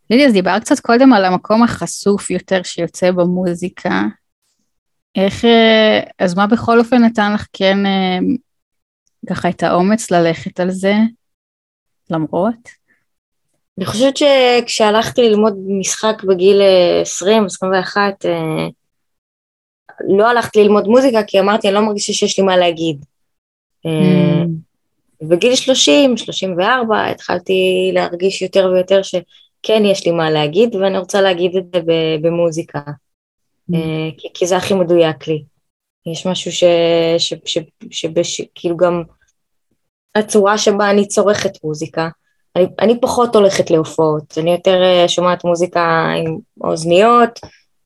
לידי, אז דיברת קצת קודם על המקום החשוף יותר שיוצא במוזיקה. איך, אז מה בכל אופן נתן לך כן ככה את האומץ ללכת על זה, למרות? אני חושבת שכשהלכתי ללמוד משחק בגיל אה, 20, 21, אה, לא הלכתי ללמוד מוזיקה כי אמרתי, אני לא מרגישה שיש לי מה להגיד. אה, בגיל 30, 34, התחלתי להרגיש יותר ויותר שכן יש לי מה להגיד, ואני רוצה להגיד את זה במוזיקה, אה, כי, כי זה הכי מדויק לי. יש משהו ש... ש, ש, ש, ש כאילו גם הצורה שבה אני צורכת מוזיקה. אני, אני פחות הולכת להופעות, אני יותר אה, שומעת מוזיקה עם אוזניות,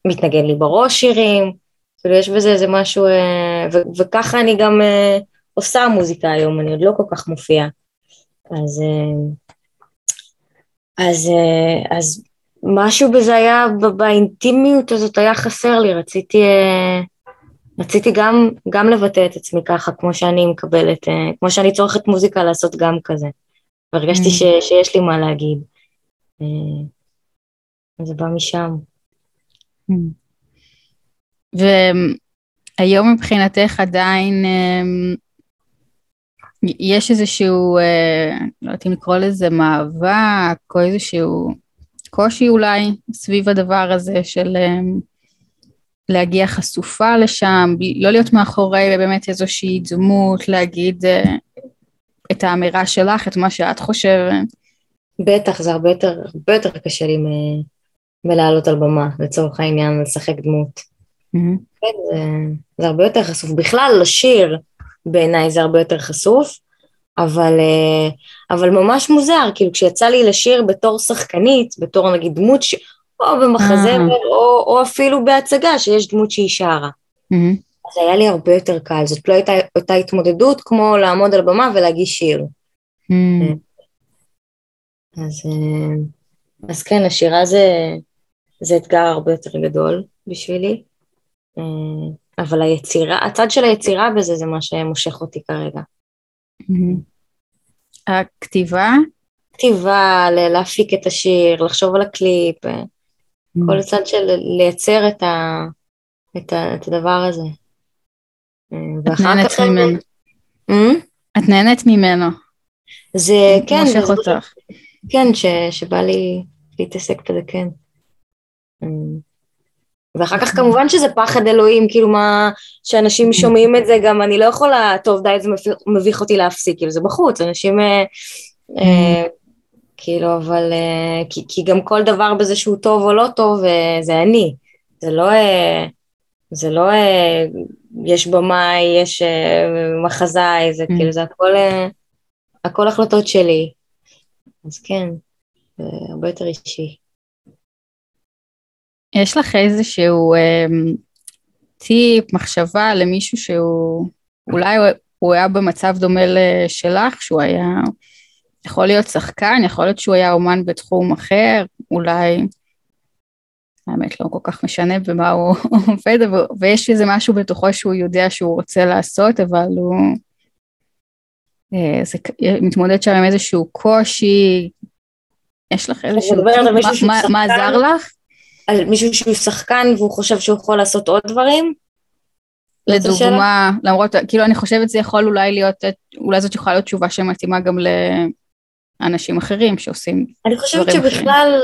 מתנגן לי בראש שירים, כאילו יש בזה איזה משהו, אה, ו, וככה אני גם אה, עושה מוזיקה היום, אני עוד לא כל כך מופיעה. אז, אה, אז, אז משהו בזה היה, באינטימיות הזאת היה חסר לי, רציתי, רציתי גם, גם לבטא את עצמי ככה, כמו שאני מקבלת, כמו שאני צורכת מוזיקה לעשות גם כזה. והרגשתי Mm. ש, שיש לי מה להגיד. אז זה בא משם. והיום מבחינתך עדיין אמ, יש איזשהו, אה, לא יודעת אם לקרוא לזה מאבק, או איזשהו קושי אולי סביב הדבר הזה של אמ, להגיע חשופה לשם, לא להיות מאחורי באמת איזושהי דמות, להגיד אה, את האמירה שלך, את מה שאת חושבת. בטח, זה הרבה יותר, הרבה יותר קשה לי מלעלות על במה, לצורך העניין, לשחק דמות. מהמם. כן, זה, זה הרבה יותר חשוף. בכלל, לשיר בעיניי זה הרבה יותר חשוף, אבל, אה, אבל ממש מוזר, כאילו כשיצא לי לשיר בתור שחקנית, בתור נגיד דמות, ש... או במחזמר, אה. או, או אפילו בהצגה שיש דמות שהיא שרה. מהמם. אז היה לי הרבה יותר קל, זאת לא הייתה אותה התמודדות כמו לעמוד על במה ולהגיש שיר. מהמם. אז, אה, אז כן, השירה זה, זה אתגר הרבה יותר גדול בשבילי, אבל היצירה, הצד של היצירה בזה זה מה שמושך אותי כרגע. הכתיבה? כתיבה, להפיק את השיר, לחשוב על הקליפ, אה, כל הצד של לייצר את, ה, את, ה, את הדבר הזה. אה, את נהנית כך- ממנו. אה? את נהנית ממנו. זה כן, מושך אותך. כן, ש, שבא לי להתעסק בזה, כן. ואחר כך כמובן שזה פחד אלוהים, כאילו מה, שאנשים שומעים את זה גם, אני לא יכולה, טוב די, זה מביך- אותי להפסיק, כאילו זה בחוץ, אנשים, אה, אה, כאילו, אבל, אה, כי, גם כל דבר בזה שהוא טוב או לא טוב, זה אני, זה לא, זה לא, יש במאי, יש מחזאי, זה. כאילו, זה הכל, הכל החלטות שלי. אז כן, זה הרבה יותר אישי. יש לך איזשהו אה, טיפ, מחשבה למישהו שהוא, אולי הוא היה במצב דומה לשלך, שהוא היה, יכול להיות שחקן, יכול להיות שהוא היה אומן בתחום אחר, אולי, האמת לא כל כך משנה במה הוא עובד, ויש איזה משהו בתוכו שהוא יודע שהוא רוצה לעשות, אבל הוא אה, זה, מתמודד שם עם איזשהו קושי, יש לך איזשהו, מה עזר לך? על מישהו שהוא שחקן והוא חושב שהוא יכול לעשות עוד דברים? לדוגמה, למרות, כאילו אני חושבת זה יכול אולי להיות, אולי זאת יכולה להיות תשובה שמתאימה גם לאנשים אחרים שעושים דברים אחרים. אני חושבת שבכלל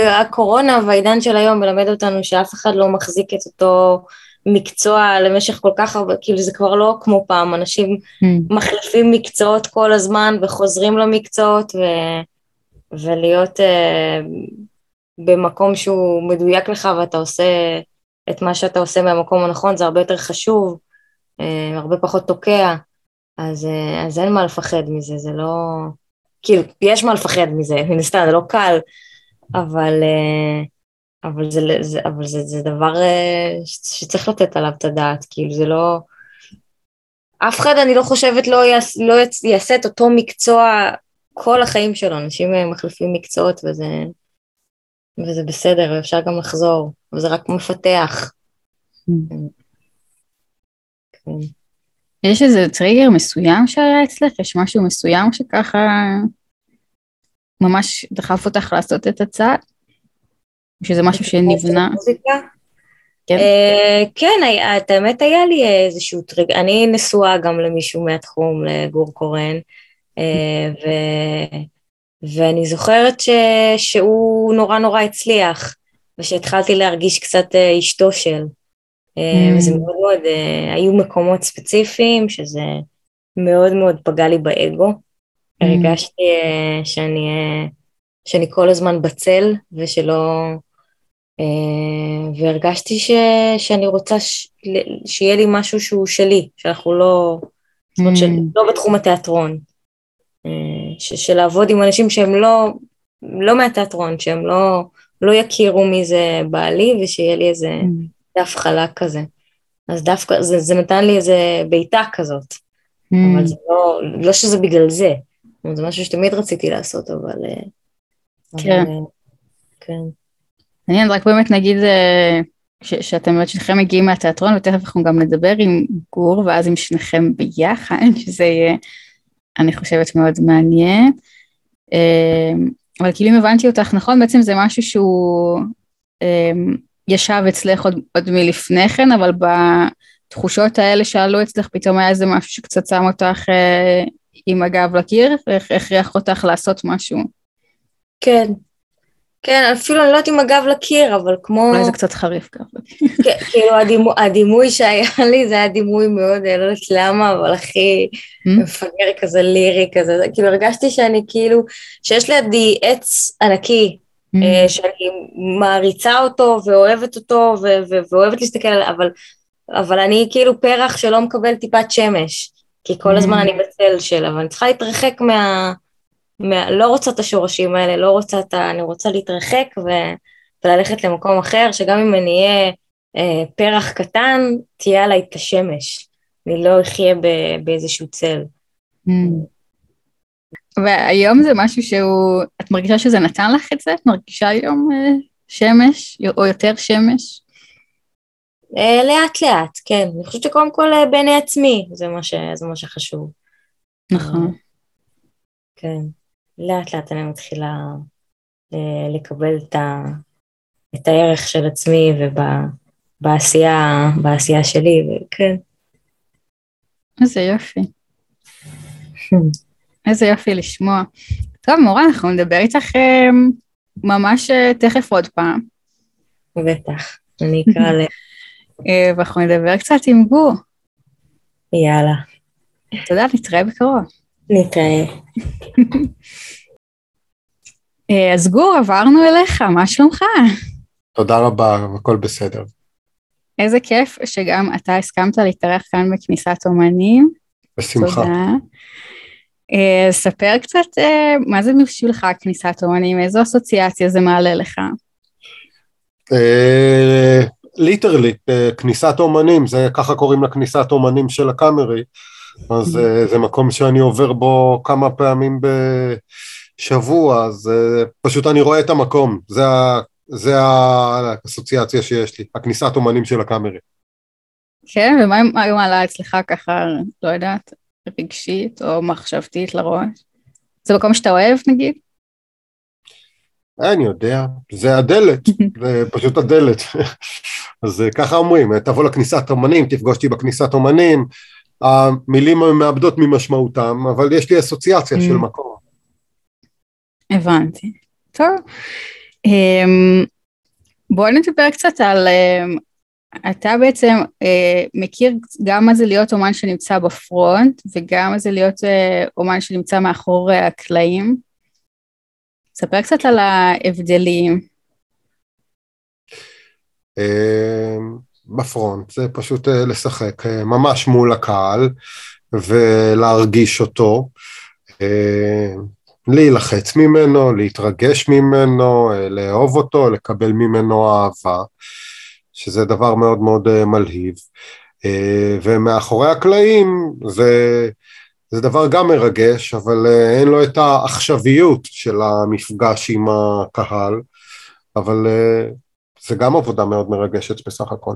אה, הקורונה והעידן של היום מלמד אותנו שאף אחד לא מחזיק את אותו מקצוע למשך כל כך הרבה, כאילו זה כבר לא כמו פעם, אנשים mm. מחליפים מקצועות כל הזמן וחוזרים למקצועות ו... ולהיות uh, במקום שהוא מדויק לך ואתה עושה את מה שאתה עושה מהמקום הנכון, זה הרבה יותר חשוב, uh, הרבה פחות תוקע, אז, uh, אז אין מה לפחד מזה, זה לא... כאילו, יש מה לפחד מזה, מן הסתם, זה לא קל, אבל, uh, אבל, זה, זה, אבל זה, זה דבר שצריך לתת עליו את הדעת, כאילו, זה לא... אף אחד, אני לא חושבת, לא, יעש, לא יעשה את אותו מקצוע כל החיים שלו, אנשים מחליפים מקצועות וזה, וזה בסדר, אפשר גם לחזור, וזה רק מפתח. יש איזה טריגר מסוים שהיה אצלך? יש משהו מסוים שככה ממש דחף אותך לעשות את הצעד? או שזה משהו שנבנה? כן, uh, כן, את האמת היה לי איזשהו טריגר, אני נשואה גם למישהו מהתחום, לגור קורן, uh, ו... ואני זוכרת ש... שהוא נורא נורא הצליח, ושהתחלתי להרגיש קצת uh, אשתו של. Mm. וזה מאוד מאוד, uh, היו מקומות ספציפיים שזה מאוד מאוד פגע לי באגו. Mm. הרגשתי שאני, שאני כל הזמן בצל ושלא... והרגשתי ש, שאני רוצה ש, שיהיה לי משהו שהוא שלי, שאנחנו לא, mm. זאת אומרת, של, לא בתחום התיאטרון. ש, של לעבוד עם אנשים שהם לא, לא מהתיאטרון, שהם לא, לא יכירו מי זה בעלי ושיהיה לי איזה mm. דף חלק כזה. אז דווקא, זה, זה נתן לי איזה בעיטה כזאת, mm. אבל זה לא, לא שזה בגלל זה, זה משהו שתמיד רציתי לעשות, אבל... כן. אבל, כן. מעניין, רק באמת נגיד אה, ש- שאתם באמת שניכם מגיעים מהתיאטרון ותכף אנחנו גם נדבר עם גור ואז עם שניכם ביחד, שזה יהיה, אני חושבת, מאוד מעניין. אה, אבל כאילו אם הבנתי אותך נכון, בעצם זה משהו שהוא אה, ישב אצלך עוד, עוד מלפני כן, אבל בתחושות האלה שעלו אצלך פתאום היה איזה משהו שקצת שם אותך עם הגב לקיר, והכריח אותך לעשות משהו. כן, כן, אפילו אני לא יודעת אם הגב לקיר, אבל כמו... אולי זה קצת חריף לקיר. כן, כאילו הדימוי, הדימוי שהיה לי זה היה דימוי מאוד, לא יודעת למה, אבל הכי mm? מפגר כזה לירי כזה, כאילו הרגשתי שאני כאילו, שיש לידי עץ ענקי, mm. שאני מעריצה אותו ואוהבת אותו ואוהבת להסתכל עליו, אבל, אבל אני כאילו פרח שלא מקבל טיפת שמש, כי כל הזמן mm. אני בצל שלה, ואני צריכה להתרחק מה... לא רוצה את השורשים האלה, לא רוצה את ה... אני רוצה להתרחק ו, וללכת למקום אחר, שגם אם אני אהיה אה, פרח קטן, תהיה עליי את השמש. אני לא אחיה ב, באיזשהו צל. Mm. והיום זה משהו שהוא, את מרגישה שזה נתן לך את זה? את מרגישה היום אה, שמש, או יותר שמש? אה, לאט לאט, כן. אני חושבת שקודם כל אה, בעיני עצמי, זה מה, ש, זה מה שחשוב. נכון. כן. לאט לאט אני מתחילה אה, לקבל את, ה, את הערך של עצמי ובעשייה שלי, וכן. איזה יופי. איזה יופי לשמוע. טוב, מורה, אנחנו נדבר איתך אה, ממש אה, תכף עוד פעם. בטח, אני אקרא ל... ואנחנו נדבר קצת עם גור. יאללה. תודה, נתראה בקרוב. נתראה. אה, אז גור, עברנו אליך, מה שלומך? תודה רבה, הכל בסדר. איזה כיף שגם אתה הסכמת להתארח כאן בכניסת אומנים. בשמחה. תודה. Uh, ספר קצת uh, מה זה בשבילך כניסת אומנים, איזו אסוציאציה זה מעלה לך? ליטרלי, כניסת אומנים, זה ככה קוראים לכניסת אומנים של הקאמרי, אז זה מקום שאני עובר בו כמה פעמים בשבוע, אז פשוט אני רואה את המקום, זה, זה האסוציאציה שיש לי, הכניסת אומנים של הקאמרי. כן, ומה היום עלה אצלך ככה, לא יודעת, רגשית או מחשבתית לראש? זה מקום שאתה אוהב נגיד? אני יודע, זה הדלת, זה פשוט הדלת. אז ככה אומרים, תבוא לכניסת אומנים, תפגוש אותי בכניסת אומנים, המילים מאבדות ממשמעותם, אבל יש לי אסוציאציה של mm. מקום. הבנתי. טוב. אמ, בואו נדבר קצת על אמ, אתה בעצם אה, מכיר גם מה זה להיות אומן שנמצא בפרונט וגם מה זה להיות אה, אומן שנמצא מאחורי הקלעים. ספר קצת על ההבדלים. בפרונט זה פשוט אה, לשחק אה, ממש מול הקהל ולהרגיש אותו, אה, להילחץ ממנו, להתרגש ממנו, אה, לאהוב אותו, לקבל ממנו אהבה. שזה דבר מאוד מאוד מלהיב. ומאחורי הקלעים זה, זה דבר גם מרגש, אבל אין לו את העכשוויות של המפגש עם הקהל, אבל זה גם עבודה מאוד מרגשת בסך הכל.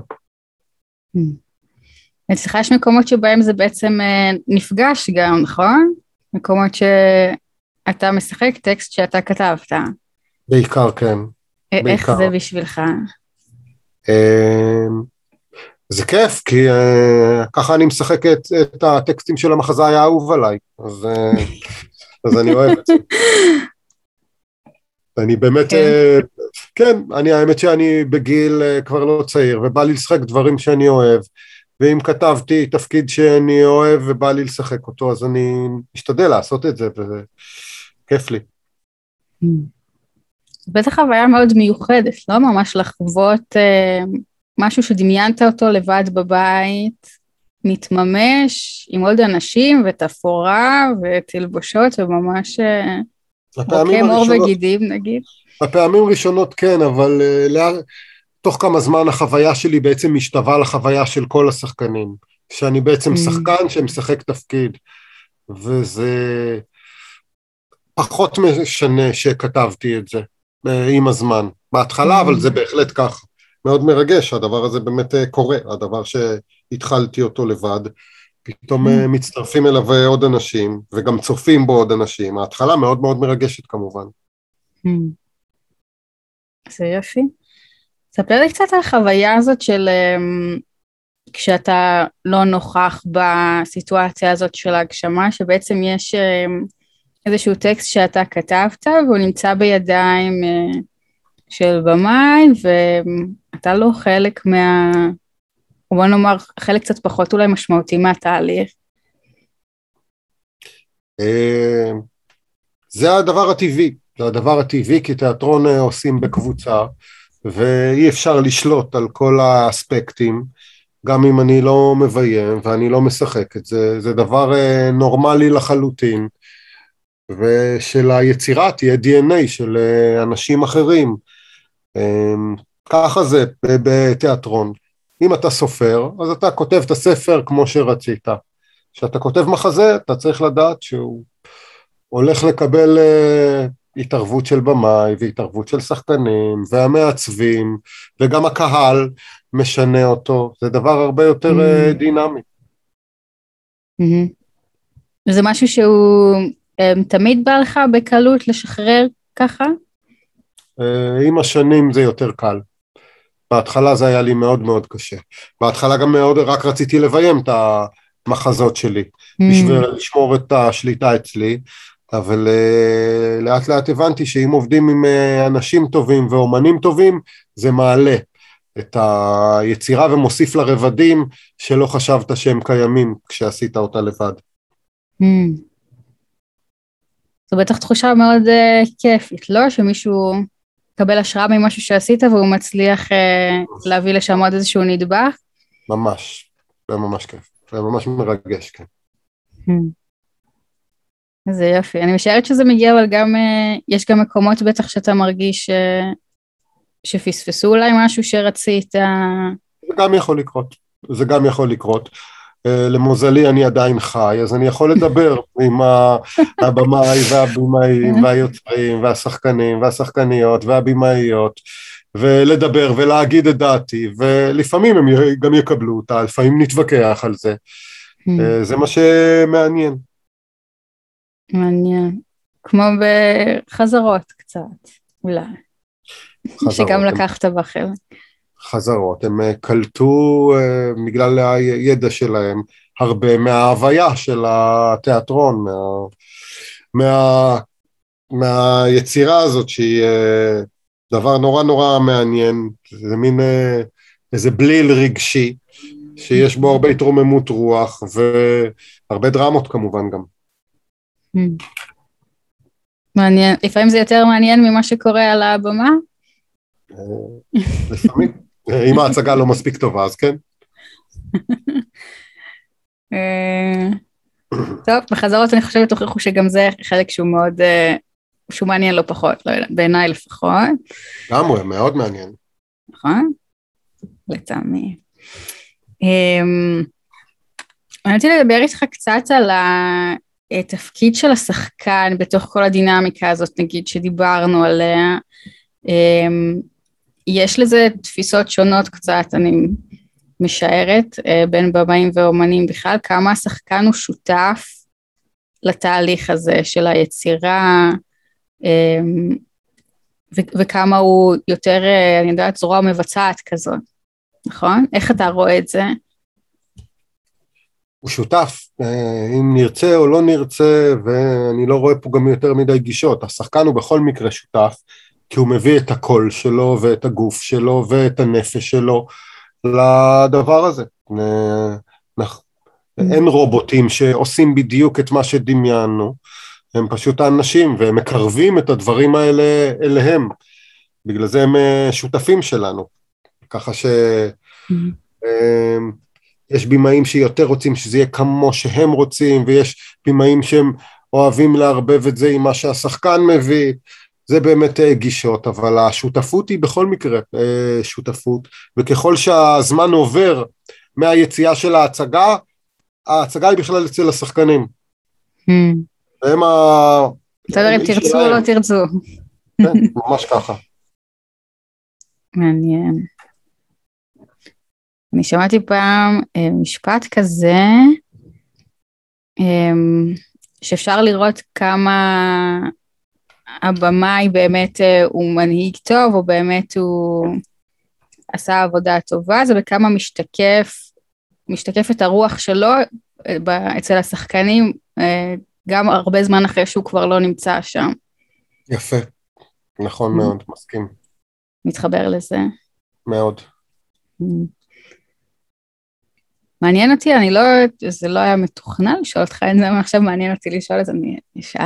אצלך יש מקומות שבהם זה בעצם נפגש גם, נכון? מקומות שאתה משחק טקסט שאתה כתבת. בעיקר, כן. איך בעיקר. זה בשבילך? אמ, זה כיף, כי אה, ככה אני משחק את, את הטקסטים של המחזאי האהוב עליי, אז, אה, אז אני אוהב את זה. אני באמת, כן. אה, כן, אני האמת שאני בגיל כבר לא צעיר, ובא לי לשחק דברים שאני אוהב, ואם כתבתי תפקיד שאני אוהב ובא לי לשחק אותו, אז אני משתדל לעשות את זה, וזה כיף לי. Mm. בטח חוויה מאוד מיוחדת, לא ממש לחוות אה, משהו שדמיינת אותו לבד בבית, מתממש עם עוד אנשים ותפאורה ותלבושות וממש אה, רוקם עור וגידים נגיד. הפעמים הראשונות כן, אבל uh, לה... תוך כמה זמן החוויה שלי בעצם משתווה לחוויה של כל השחקנים, שאני בעצם mm. שחקן שמשחק תפקיד, וזה פחות משנה שכתבתי את זה. אה, עם הזמן. בהתחלה, אבל זה בהחלט כך. מאוד מרגש, הדבר הזה באמת אה, קורה, הדבר שהתחלתי אותו לבד. פתאום אה, מצטרפים אליו עוד אנשים, וגם צופים בו עוד אנשים. ההתחלה מאוד מאוד מרגשת כמובן. זה יופי. ספר לי קצת על החוויה הזאת של כשאתה לא נוכח בסיטואציה הזאת של ההגשמה, שבעצם יש איזשהו טקסט שאתה כתבת והוא נמצא בידיים אה, של במאי ואתה לא חלק מה... בוא נאמר חלק קצת פחות אולי משמעותי מהתהליך. אה, זה הדבר הטבעי, זה הדבר הטבעי כי תיאטרון אה, עושים בקבוצה ואי אפשר לשלוט על כל האספקטים גם אם אני לא מביים ואני לא משחק את זה, זה דבר נורמלי לחלוטין ושל היצירה תהיה DNA של אה, אנשים אחרים. ככה זה בתיאטרון. אם אתה סופר, אז אתה כותב את הספר כמו שרצית. כשאתה כותב מחזה, אתה צריך לדעת שהוא הולך לקבל uh, התערבות של במאי והתערבות של שחקנים והמעצבים וגם הקהל משנה אותו, זה דבר הרבה יותר mm-hmm. uh, דינמי. Mm-hmm. זה משהו שהוא אמ, תמיד בא לך בקלות לשחרר ככה? אה, עם השנים זה יותר קל. בהתחלה זה היה לי מאוד מאוד קשה. בהתחלה גם מאוד רק רציתי לביים את המחזות שלי, mm. בשביל לשמור את השליטה אצלי, אבל uh, לאט לאט הבנתי שאם עובדים עם uh, אנשים טובים ואומנים טובים, זה מעלה את היצירה ומוסיף לה רבדים שלא חשבת שהם קיימים כשעשית אותה לבד. Mm. זו בטח תחושה מאוד uh, כיפית, לא? שמישהו מקבל השראה ממשהו שעשית והוא מצליח uh, להביא לשם עוד איזשהו נדבך? ממש, זה ממש כיף, זה ממש מרגש, כן. איזה יופי. אני משערת שזה מגיע, אבל גם, uh, יש גם מקומות בטח שאתה מרגיש uh, שפספסו אולי משהו שרצית? זה גם יכול לקרות, זה גם יכול לקרות. אה, למוזלי אני עדיין חי, אז אני יכול לדבר עם הבמאי והבימאים והיוצרים והשחקנים והשחקניות והבימאיות ולדבר ולהגיד את דעתי, ולפעמים הם גם יקבלו אותה, לפעמים נתווכח על זה. אה, זה מה שמעניין. מעניין. כמו בחזרות קצת, אולי. שגם לקחת בה חלק. חזרות, הם אה, קלטו uh, בגלל הידע שלהם הרבה מההוויה של התיאטרון, מה, מה, מהיצירה הזאת שהיא uh, דבר נורא נורא מעניין, זה מין איזה בליל רגשי שיש בו הרבה התרוממות רוח והרבה דרמות כמובן גם. Hmm. מעניין, לפעמים זה יותר מעניין ממה שקורה על הבמה? לפעמים. אם ההצגה לא מספיק טובה, אז כן. אה, טוב, בחזרות אני חושבת הוכיחו שגם זה חלק שהוא מאוד, אה, שהוא מעניין לא פחות, לא יודעת, בעיניי לפחות. לגמרי, מאוד מעניין. נכון? לטעמי. אמ, אני רציתי לדבר איתך קצת על התפקיד של השחקן בתוך כל הדינמיקה הזאת, נגיד, שדיברנו עליה. אמ, יש לזה תפיסות שונות קצת, אני משערת, אה, בין במאים ואומנים בכלל, כמה השחקן הוא שותף לתהליך הזה של היצירה, אמ, וכמה הוא יותר, אה, אני יודעת, זרוע מבצעת כזאת, נכון? איך אתה רואה את זה? הוא שותף, אה, אם נרצה או לא נרצה, ואני לא רואה פה גם יותר מדי גישות, השחקן הוא בכל מקרה שותף, כי הוא מביא את הקול שלו ואת הגוף שלו ואת הנפש שלו לדבר הזה. אין רובוטים שעושים בדיוק את מה שדמיינו, הם פשוט האנשים והם מקרבים את הדברים האלה אליהם, בגלל זה הם אה, שותפים שלנו, ככה ש... אה, יש בימאים שיותר רוצים שזה יהיה כמו שהם רוצים, ויש בימאים שהם אוהבים לערבב את זה עם מה שהשחקן מביא, זה באמת אה, גישות, אבל השותפות היא בכל מקרה אה, שותפות, וככל שהזמן עובר מהיציאה של ההצגה, ההצגה היא בכלל אצל השחקנים. Hmm. הם ה... בסדר אם תרצו או לא תרצו. כן, ממש ככה. מעניין. אני שמעתי פעם אה, משפט כזה, שאפשר לראות כמה הבמאי באמת אה, הוא מנהיג טוב, או באמת הוא עשה עבודה טובה, זה בכמה משתקף, את הרוח שלו אה, אצל השחקנים, אה, גם הרבה זמן אחרי שהוא כבר לא נמצא שם. יפה, נכון mm. מאוד, מסכים. מתחבר לזה. מאוד. Mm. מעניין אותי, אני לא, זה לא היה מתוכנן לשאול אותך את זה, עכשיו מעניין אותי לשאול את זה, אני אשאל.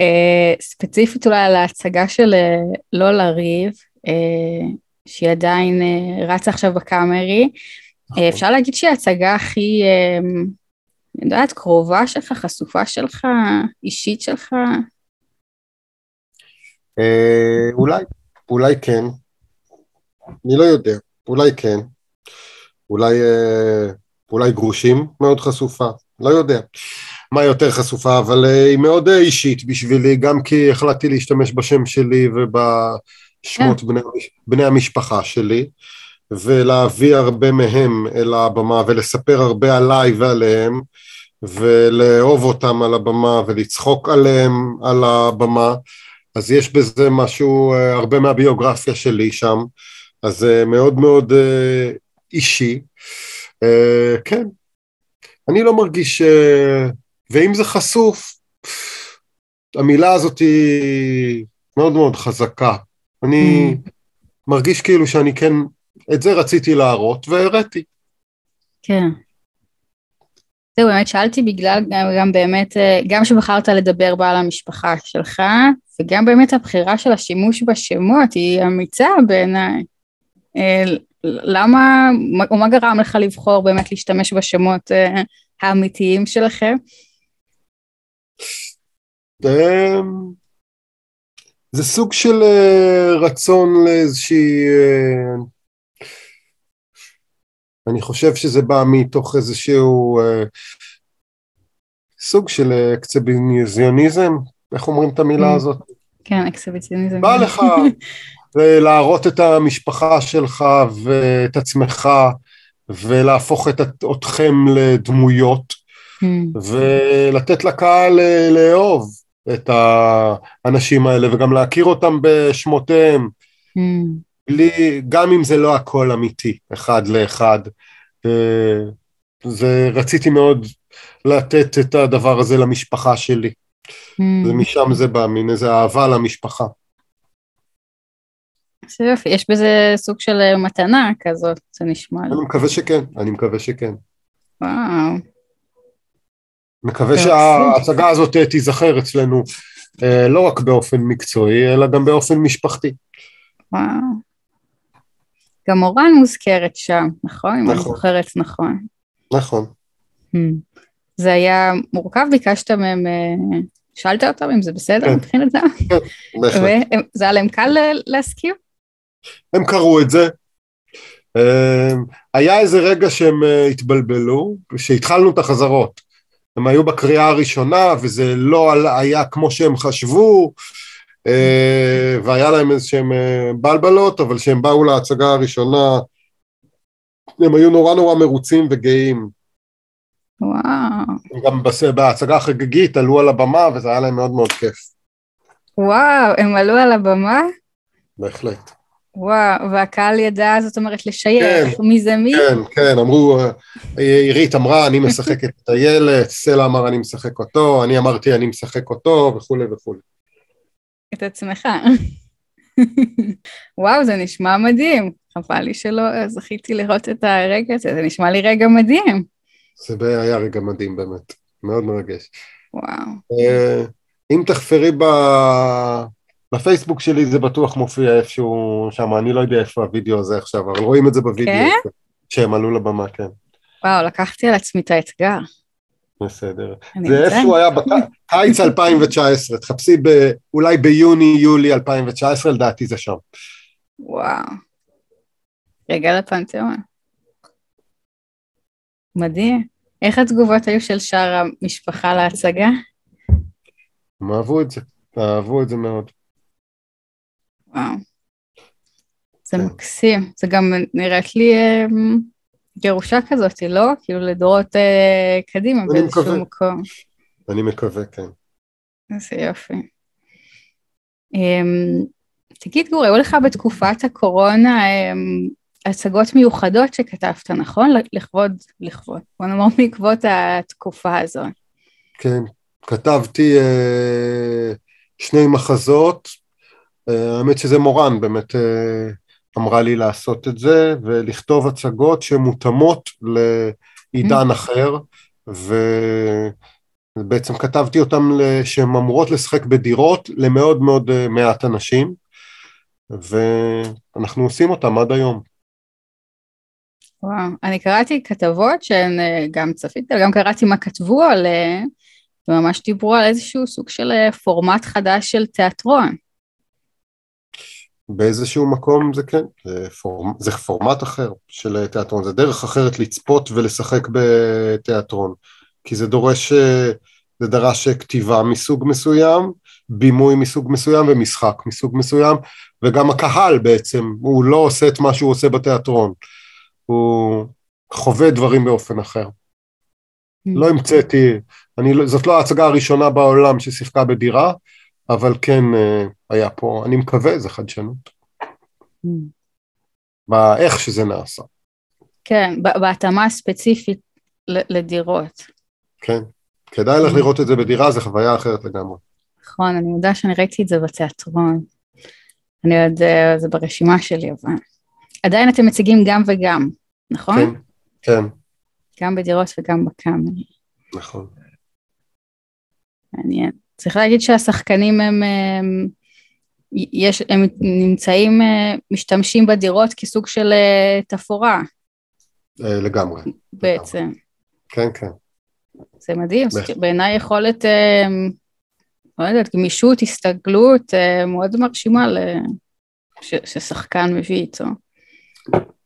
אה, ספציפית אולי על ההצגה של אה, לא לריב, אה, שהיא עדיין אה, רצה עכשיו בקאמרי. נכון. אה, אפשר להגיד שהיא ההצגה הכי, אה, אני יודעת, קרובה שלך, חשופה שלך, אישית שלך? אה, אולי, אולי כן. אני לא יודע, אולי כן. אולי... אה... אולי גרושים מאוד חשופה, לא יודע מה יותר חשופה, אבל uh, היא מאוד uh, אישית בשבילי, גם כי החלטתי להשתמש בשם שלי ובשמות yeah. כן. בני, בני המשפחה שלי, ולהביא הרבה מהם אל הבמה ולספר הרבה עליי ועליהם, ולאהוב אותם על הבמה ולצחוק עליהם על הבמה, אז יש בזה משהו, uh, הרבה מהביוגרפיה שלי שם, אז זה מאוד מאוד אישי. Uh, כן, אני לא מרגיש, uh, ואם זה חשוף, המילה הזאת היא מאוד מאוד חזקה. אני mm. מרגיש כאילו שאני כן, את זה רציתי להראות והראיתי. כן. זהו, באמת שאלתי בגלל גם, גם באמת, אה, גם שבחרת לדבר בה על המשפחה שלך, וגם באמת הבחירה של השימוש בשמות היא אמיצה בעיניי. למה, או מה גרם לך לבחור באמת להשתמש בשמות uh, האמיתיים שלכם? אמ, זה סוג של אה, רצון לאיזושהי... אה, אני חושב שזה בא מתוך איזשהו אה, סוג של אקציביזיוניזם, איך אומרים את המילה Mm. הזאת? כן, אקסיביציוניזם. בא לך להראות את המשפחה שלך ואת עצמך ולהפוך את אתכם לדמויות Mm. ולתת לקהל אה, לאהוב את האנשים האלה וגם להכיר אותם בשמותיהם, Mm. בלי, גם אם זה לא הכל אמיתי, אחד לאחד. אה, זה, רציתי מאוד לתת את הדבר הזה למשפחה שלי, Mm. ומשם זה בא, מין איזה אהבה למשפחה. יופי, יש בזה סוג של אה, מתנה כזאת, זה נשמע לי. אני מקווה שכן, אני מקווה שכן. וואו. מקווה. שההצגה הזאת אה, תיזכר אצלנו אה, לא רק באופן מקצועי, אלא גם באופן משפחתי. וואו. גם מורן מוזכרת שם, נכון? אם אני נכון. זוכרת נכון. נכון. Hmm. זה היה מורכב, ביקשת מהם, שאלת אותם אם זה בסדר כן. מבחינתם? בהחלט. וזה היה להם קל להסכים? הם קראו את זה. אה, היה איזה רגע שהם אה, התבלבלו, כשהתחלנו את החזרות. הם היו בקריאה הראשונה וזה לא היה כמו שהם חשבו, אה, והיה להם איזה שהם אה, בלבלות, אבל כשהם באו להצגה הראשונה, הם היו נורא נורא מרוצים וגאים. וואו. גם בהצגה החגיגית עלו על הבמה וזה היה להם מאוד מאוד כיף, וואו, הם עלו על הבמה? בהחלט. וואו, והקהל ידע, זאת אומרת, לשייך, כן. מי זה מי? כן, כן, אמרו, אה, עירית אמרה אני משחקת את הילד, סלע אמר אני משחק אותו, אני אמרתי אני משחק אותו וכולי וכולי. את עצמך. וואו, זה נשמע מדהים. חבל לי שלא זכיתי לראות את הרגע הזה, זה נשמע לי רגע מדהים. זה היה רגע מדהים באמת, מאוד מרגש. וואו. אה, אם תחפרי ב... בפייסבוק שלי זה בטוח מופיע איפשהו שם, אני לא יודע איפה הוידאו הזה עכשיו, אבל רואים את זה בוידאו, כן? שהם עלו לבמה, כן, וואו, לקחתי על עצמי את האתגר. בסדר. זה. איפשהו היה בקיץ 2019, תחפשי ב... אולי ביוני-יולי 2019, לדעתי זה שם. וואו. רגע לפנתיאון. מדהים. איך התגובות היו של שאר המשפחה להצגה? הם אהבו את זה, אהבו את זה מאוד. וואו. זה כן. מקסים. זה גם נראית לי אה, גירושה כזאת, לא? כאילו לדורות אה, קדימה באיזשהו מקווה. מקום. אני מקווה, כן. איזה יופי. אמ, תגיד גור, היו לך בתקופת הקורונה אמ, הצגות מיוחדות שכתבת, נכון? לכבוד, לכבוד, בוא נאמר בעקבות התקופה הזאת. כן, כתבתי אה, שני מחזות, האמת שזה מורן באמת אה, אמרה לי לעשות את זה, ולכתוב הצגות שמותאמות לעידן אחר, ובעצם כתבתי אותן שהן אמורות לשחק בדירות למאוד מאוד אה, מעט אנשים, ואנחנו עושים אותם עד היום. וואו, אני קראתי כתבות שהן אה, גם צפיתי, גם קראתי מה כתבו עליהן, וממש דיברו על איזשהו סוג של אה, פורמט חדש של תיאטרון. באיזשהו מקום זה כן, זה, פורמ, זה פורמט אחר של תיאטרון, זה דרך אחרת לצפות ולשחק בתיאטרון, כי זה דורש, זה דרש כתיבה מסוג מסוים, בימוי מסוג מסוים ומשחק מסוג מסוים, וגם הקהל בעצם, הוא לא עושה את מה שהוא עושה בתיאטרון, הוא חווה דברים באופן אחר. לא המצאתי, אני, לא- זאת לא ההצגה הראשונה בעולם ששיחקה בדירה, אבל כן אה, היה פה, אני מקווה, זה חדשנות. באיך שזה נעשה, כן, בהתאמה הספציפית לדירות. כן. כדאי לך לראות את זה בדירה, זו חוויה אחרת לגמרי. נכון, אני מודה שאני ראיתי את זה בתיאטרון. אני עוד, אה, זה ברשימה שלי, אבל... עדיין אתם מציגים גם וגם, נכון? כן, כן, גם בדירות וגם בקאמרי. נכון. מעניין. צריך להגיד שהשחקנים הם, הם, יש, הם נמצאים, אה, משתמשים בדירות כסוג של אה, תפאורה אה, לגמרי. בעצם. כן, כן. זה מדהים. בעיניי יכולת אה, לא יודעת, גמישות, הסתגלות אה, מאוד מרשימה ששחקן מביא איתו.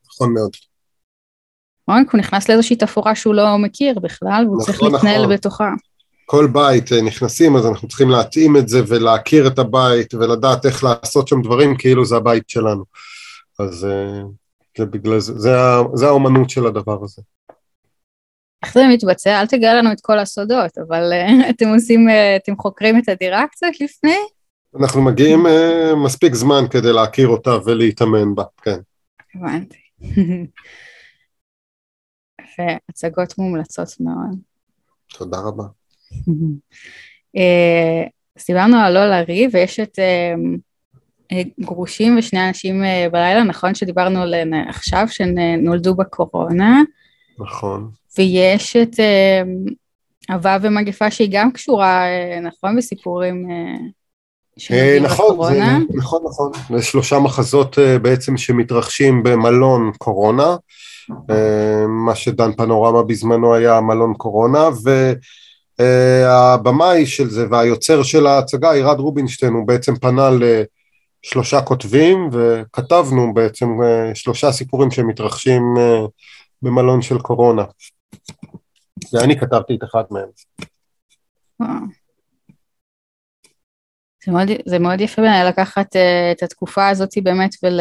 נכון מאוד. נכון, הוא נכנס לאיזושהי תפאורה שהוא לא מכיר בכלל, והוא נכון, צריך להתנהל נכון. בתוכה. כל בית אה, נכנסים, אז אנחנו צריכים להתאים את זה ולהכיר את הבית ולדעת איך לעשות שם דברים כאילו זה הבית שלנו. אז אה, זה בגלל זה, זה, זה האומנות של הדבר הזה. איך זה מתבצע? אל תגלה לנו את כל הסודות, אבל uh, אתם עושים, אתם חוקרים את הדירה קצת לפני? אנחנו מגיעים מספיק זמן כדי להכיר אותה ולהתאמן בה, כן. הבנתי. והצגות מומלצות מאוד. תודה רבה. אז דיברנו על לא לריב, ויש את גרושים ושני אנשים בלילה, נכון שדיברנו עליהם עכשיו, שנולדו בקורונה. נכון. ויש את אהבה ומגפה שהיא גם קשורה, נכון, בסיפורים נכון, בקורונה. זה, נכון, נכון. זה שלושה מחזות בעצם שמתרחשים במלון קורונה. מה שדן פנורמה בזמנו היה מלון קורונה, והבמאי של זה והיוצר של ההצגה, ירד רובינשטיין, הוא בעצם פנה לשלושה כותבים, וכתבנו בעצם שלושה סיפורים שמתרחשים במלון של קורונה. ואני כתבתי את אחד מהם. זה מאוד, זה מאוד יפה בעיניי לקחת uh, את התקופה הזאת באמת ול...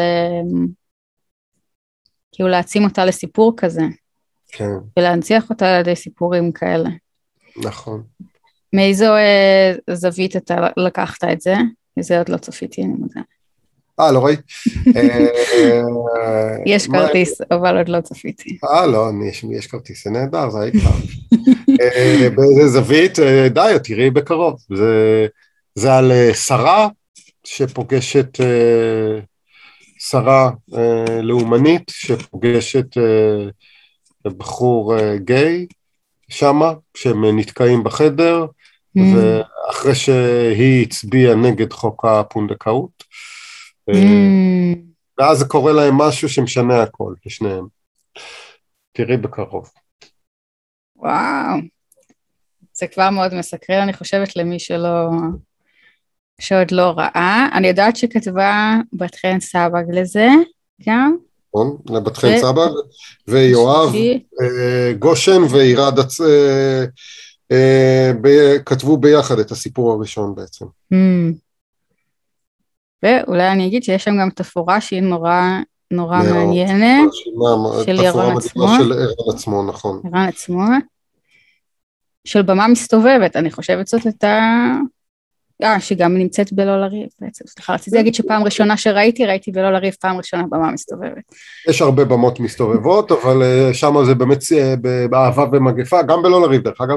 כאילו להעצים אותה לסיפור כזה. כן. ולהנציח אותה על ידי סיפורים כאלה. נכון. מאיזו uh, זווית אתה לקחת את זה? זה עוד לא צפיתי, אני מודה. אה, לא ראית? יש כרטיס, אבל עוד לא צפיתי. אה, לא, יש כרטיס, זה נהדר, זה העיקר. אה, באיזה זווית, אה, די, תראי בקרוב. זה על אה, שרה שפוגשת, שרה לאומנית שפוגשת בחור גיי שמה, שהם נתקעים בחדר, mm. ואחרי שהיא הצביעה נגד חוק הפונדקאות, Mm. ואז זה קורה להם משהו שמשנה הכל, לשניהם. תראי בקרוב. וואו, זה כבר מאוד מסקרן, אני חושבת למי שלא... שעוד לא ראה. אני יודעת שכתבה בת חן סבג לזה גם. נכון, לבת חן סבג, ויואב אה, גושן ועירד אה, אה, כתבו ביחד את הסיפור הראשון בעצם. Mm. ואולי אני אגיד שיש שם גם תפאורה שהיא נורא נורא מעניינת, של ירון עצמו. של ערן עצמו, נכון. ערן עצמו. של במה מסתובבת, אני חושבת זאת הייתה... אה, שגם נמצאת בלא לריב בעצם. סליחה, רציתי להגיד שפעם ראשונה שראיתי, ראיתי בלא לריב פעם ראשונה במה מסתובבת. יש הרבה במות מסתובבות, אבל אה, שם זה באמת אה, באהבה ומגפה, גם בלא לריב דרך אגב.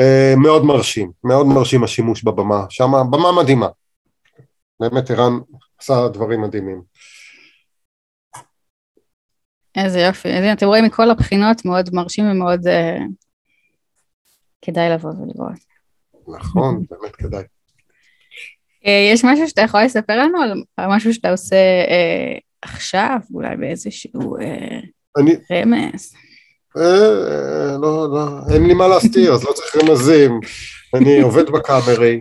אה, מאוד מרשים, מאוד מרשים השימוש בבמה, שם במה מדהימה. באמת ערן עשה דברים מדהימים. איזה יופי, אתם רואים מכל הבחינות מאוד מרשים ומאוד uh, כדאי לבוא ולראות. נכון, באמת כדאי. Uh, יש משהו שאתה יכול לספר לנו על משהו שאתה עושה uh, עכשיו, אולי באיזשהו uh, אני... רמז? אה, לא, לא, אין לי מה להסתיר, אז לא צריך רמזים. אני עובד בקאמרי,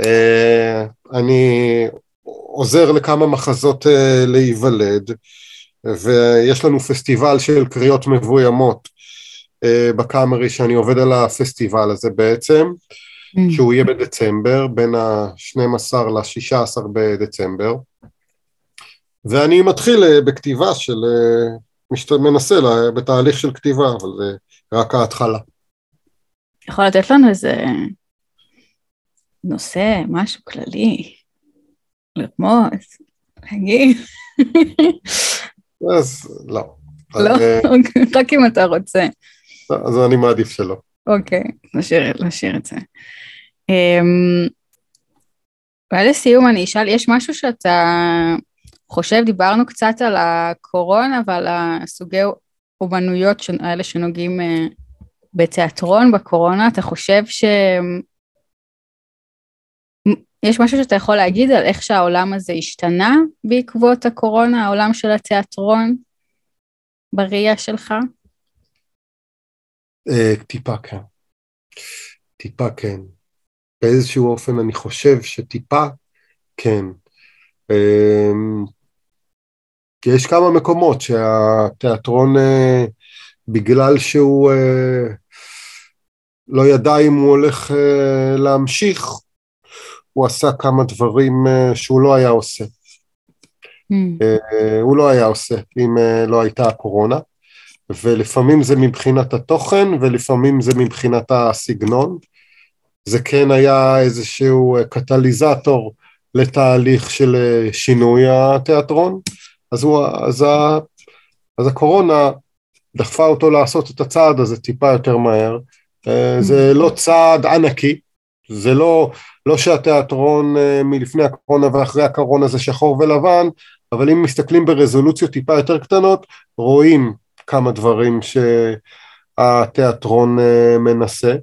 אה, אני עוזר לכמה מחזות אה, להיוולד, ויש לנו פסטיבל של קריאות מבוימות אה, בקאמרי שאני עובד על הפסטיבל הזה בעצם, mm. שהוא יהיה בדצמבר, בין ה-12 ל-16 בדצמבר, ואני מתחיל בכתיבה של, מנסה בתהליך של כתיבה, אבל זה רק ההתחלה. יכול לתת לנו איזה נושא, משהו כללי, לרמוז, להגיד. אז לא. לא? אה, רק אם אתה רוצה. אז אני מעדיף שלא. אוקיי, נשאיר את זה. אמ, אולי לסיום אני אשאל, יש משהו שאתה חושב, דיברנו קצת על הקורונה ועל הסוגי אומנויות האלה שנוגעים אה, בתיאטרון בקורונה, אתה חושב שהם יש משהו שאתה יכול להגיד על איך שהעולם הזה השתנה בעקבות הקורונה, העולם של התיאטרון, בראייה שלך? אה, טיפה כן. טיפה כן. באיזשהו אופן אני חושב שטיפה, כן. אמ, כי יש כמה מקומות שהתיאטרון, אה, בגלל שהוא אה, לא ידע אם הוא הולך להמשיך, הוא עשה כמה דברים שהוא לא היה עושה. Mm. הוא לא היה עושה אם לא הייתה הקורונה, ולפעמים זה מבחינת התוכן ולפעמים זה מבחינת הסגנון. זה כן היה איזשהו קטליזטור לתהליך של שינוי התיאטרון. אז, הוא, אז, ה, אז הקורונה דחפה אותו לעשות את הצעד הזה טיפה יותר מהר. אה, זה לא צעד ענקי, זה לא, לא שהתיאטרון אה, מלפני הקורונה ואחרי הקורונה זה שחור ולבן, אבל אם מסתכלים ברזולוציות טיפה יותר קטנות, רואים כמה דברים שהתיאטרון אה, מנסה.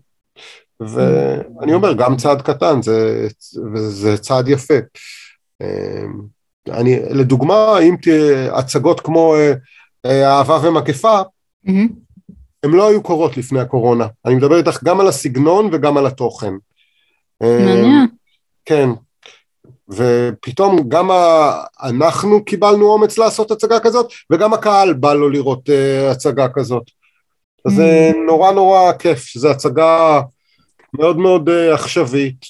ואני אומר, גם צעד קטן, זה, זה צעד יפה. אני, לדוגמה, אם תהיה הצגות כמו אה, אה, אהבה ומגפה, mm-hmm. הן לא היו קורות לפני הקורונה. אני מדבר איתך גם על הסגנון וגם על התוכן. מעניין. כן. ופתאום גם. אנחנו קיבלנו אומץ לעשות הצגה כזאת, וגם הקהל בא לו לראות uh, הצגה כזאת. אז זה mm. נורא נורא כיף, שזו הצגה מאוד מאוד uh, עכשווית,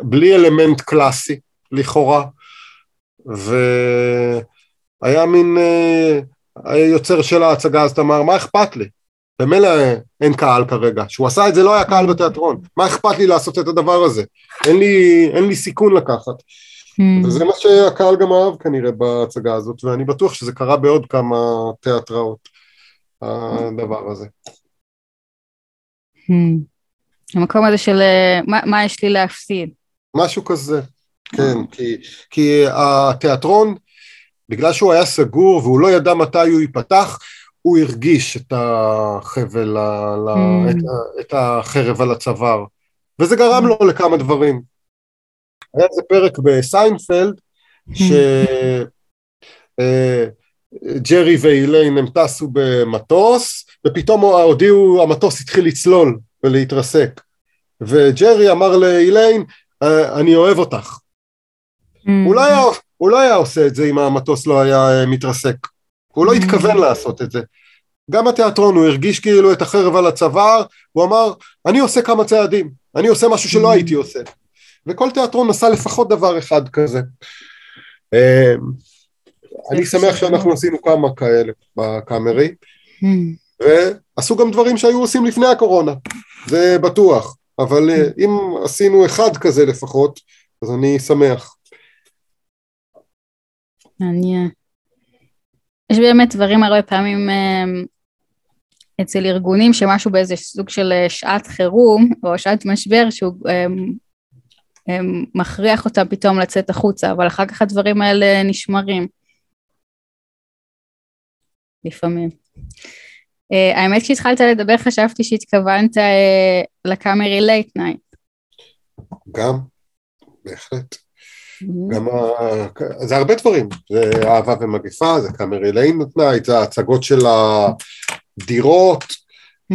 בלי אלמנט קלאסי, לכאורה. והיה מין אה, היוצר של ההצגה אז אמר מה אכפת לי? במילא אין קהל כרגע, כשהוא עשה את זה לא היה קהל בתיאטרון, מה אכפת לי לעשות את הדבר הזה? אין לי, אין לי סיכון לקחת. Mm. וזה מה שהקהל גם אהב כנראה בהצגה הזאת, ואני בטוח שזה קרה בעוד כמה תיאטראות, הדבר הזה. Mm. המקום הזה של אה, מה, מה יש לי להפסיד. משהו כזה. כן, כי, כי התיאטרון, בגלל שהוא היה סגור והוא לא ידע מתי הוא ייפתח, הוא הרגיש את החבל, mm. את, את החרב על הצוואר, וזה גרם לו לכמה דברים. היה איזה פרק בסיינפלד. שג'רי אה, ואיליין הם טסו במטוס, ופתאום הודיעו, המטוס התחיל לצלול ולהתרסק. וג'רי אמר לאיליין, אה, אני אוהב אותך. Mm. הוא, לא היה, הוא לא היה עושה את זה אם המטוס לא היה אה, מתרסק. הוא לא mm. התכוון לעשות את זה. גם התיאטרון, הוא הרגיש כאילו את החרב על הצוואר, הוא אמר, אני עושה כמה צעדים, אני עושה משהו שלא mm. הייתי עושה. וכל תיאטרון עשה לפחות דבר אחד כזה. אמ, אני שמח שאנחנו עשינו כמה כאלה בקאמרי, ועשו גם דברים שהיו עושים לפני הקורונה, זה בטוח, אבל אה, אם עשינו אחד כזה לפחות, אז אני שמח. מעניין. יש באמת דברים הרבה פעמים אמ, אצל ארגונים שמשהו באיזה סוג של אה, שעת חירום או שעת משבר שהוא מכריח אותם פתאום לצאת החוצה, אבל אחר כך הדברים האלה נשמרים. לפעמים. אה, האמת כשהתחלת לדבר חשבתי שהתכוונת אה, לקאמרי Late Night. גם, בהחלט. גם ה... זה הרבה דברים, זה אהבה ומגפה, זה קאמרי Late Night, זה ההצגות של הדירות,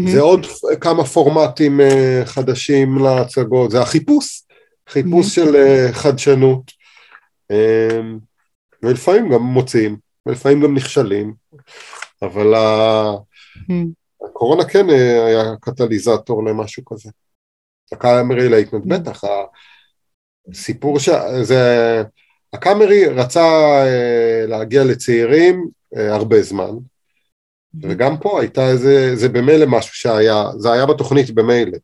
זה עוד כמה פורמטים אה, חדשים להצגות, זה החיפוש, חיפוש של אה, חדשנות, אמ, ולפעמים גם מוצאים, ולפעמים גם נכשלים, אבל הקורונה כן אה, היה קטליזטור למשהו כזה. הקאמרי Late Night, בטח, סיפור ש... זה... הקאמרי רצה אה, להגיע לצעירים הרבה זמן, וגם פה הייתה איזה, זה במילא משהו שהיה, זה היה בתוכנית במילא,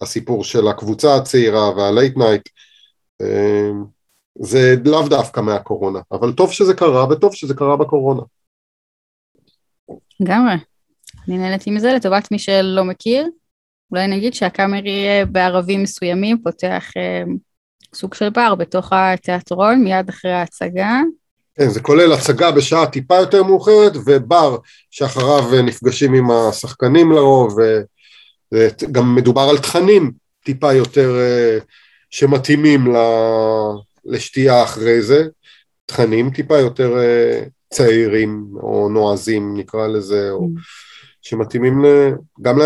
הסיפור של הקבוצה הצעירה וה Late Night, אה, זה לאו דווקא מהקורונה, אבל טוב שזה קרה וטוב שזה קרה בקורונה. לגמרי. אני נהנתי מזה לטובת מי שלא מכיר. אולי נגיד שהקאמרי בערבים מסוימים פותח סוג של בר בתוך התיאטרון מיד אחרי ההצגה. כן, זה כולל הצגה בשעה טיפה יותר מאוחרת ובר שאחריו נפגשים עם השחקנים לרוב וגם מדובר על תכנים טיפה יותר אה, שמתאימים לשתייה אחרי זה, תכנים טיפה יותר אה, צעירים או נועזים נקרא לזה, או mm. שמתאימים גם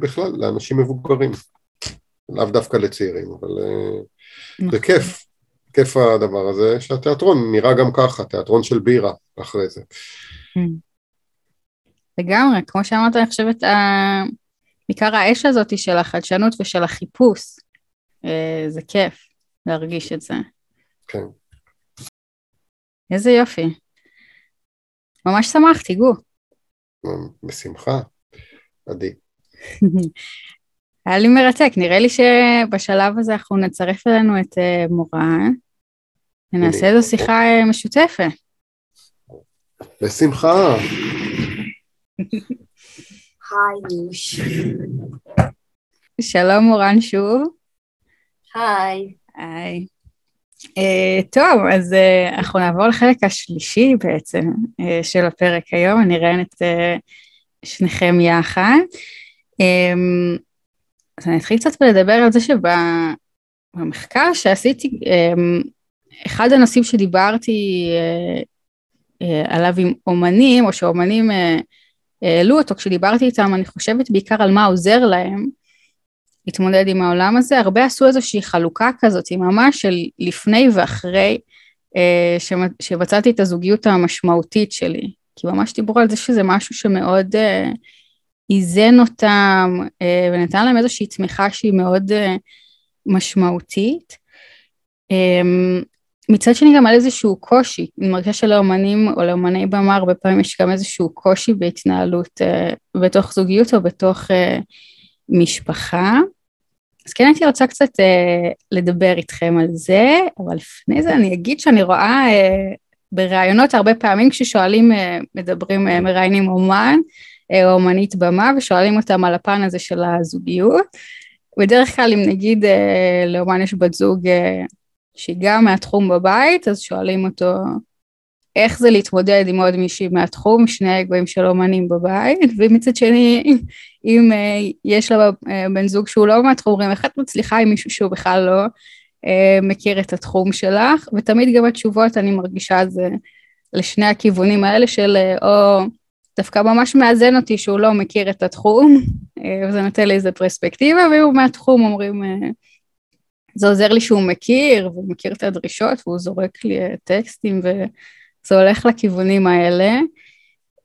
בכלל לאנשים מבוגרים. לאו דווקא לצעירים, אבל אה, נכון. זה כיף, כיף הדבר הזה, שהתיאטרון נראה גם ככה, תיאטרון של בירה אחרי זה. לגמרי, כמו שאמרת, אני חושבת, בעיקר האש הזאת של החדשנות ושל החיפוש, אה, זה כיף להרגיש את זה. כן. איזה יופי. ממש שמחתי, גו. בשמחה, עדי. היה לי מרתק, נראה לי שבשלב הזה אנחנו נצרף אלינו את אה, מורן, ונעשה איזו שיחה אה, משותפת. בשמחה. היי. שלום מורן שוב. היי. היי. Uh, טוב, אז uh, אנחנו נעבור לחלק השלישי בעצם uh, של הפרק היום, אני אראיין את uh, שניכם יחד. Um, אז אני אתחיל קצת לדבר על זה שבמחקר שעשיתי, um, אחד הנושאים שדיברתי uh, uh, עליו עם אומנים, או שאומנים uh, העלו אותו כשדיברתי איתם, אני חושבת בעיקר על מה עוזר להם, להתמודד עם העולם הזה, הרבה עשו איזושהי חלוקה כזאת, ממש של לפני ואחרי אה, שמצאתי את הזוגיות המשמעותית שלי, כי ממש דיברו על זה שזה משהו שמאוד אה, איזן אותם אה, ונתן להם איזושהי תמיכה שהיא מאוד אה, משמעותית. אה, מצד שני גם על איזשהו קושי, אני מרגישה שלאומנים או לאומני במה הרבה פעמים יש גם איזשהו קושי בהתנהלות אה, בתוך זוגיות או בתוך אה, משפחה. אז כן הייתי רוצה קצת אה, לדבר איתכם על זה, אבל לפני זה אני אגיד שאני רואה אה, בראיונות הרבה פעמים כששואלים, אה, מדברים, אה, מראיינים אומן אה, או אומנית במה ושואלים אותם על הפן הזה של הזוגיות. בדרך כלל אם נגיד אה, לאומן יש בת זוג אה, שהיא גם מהתחום בבית, אז שואלים אותו איך זה להתמודד עם עוד מישהי מהתחום, שני אגואים של אומנים בבית, ומצד שני, אם uh, יש לה uh, בן זוג שהוא לא מהתחום, אומרים איך את מצליחה עם מישהו שהוא בכלל לא uh, מכיר את התחום שלך, ותמיד גם התשובות, אני מרגישה זה לשני הכיוונים האלה של או דווקא ממש מאזן אותי שהוא לא מכיר את התחום, וזה נותן לי איזה פרספקטיבה, ואם הוא מהתחום אומרים, זה עוזר לי שהוא מכיר, והוא מכיר את הדרישות, והוא זורק לי uh, טקסטים, ו... זה הולך לכיוונים האלה.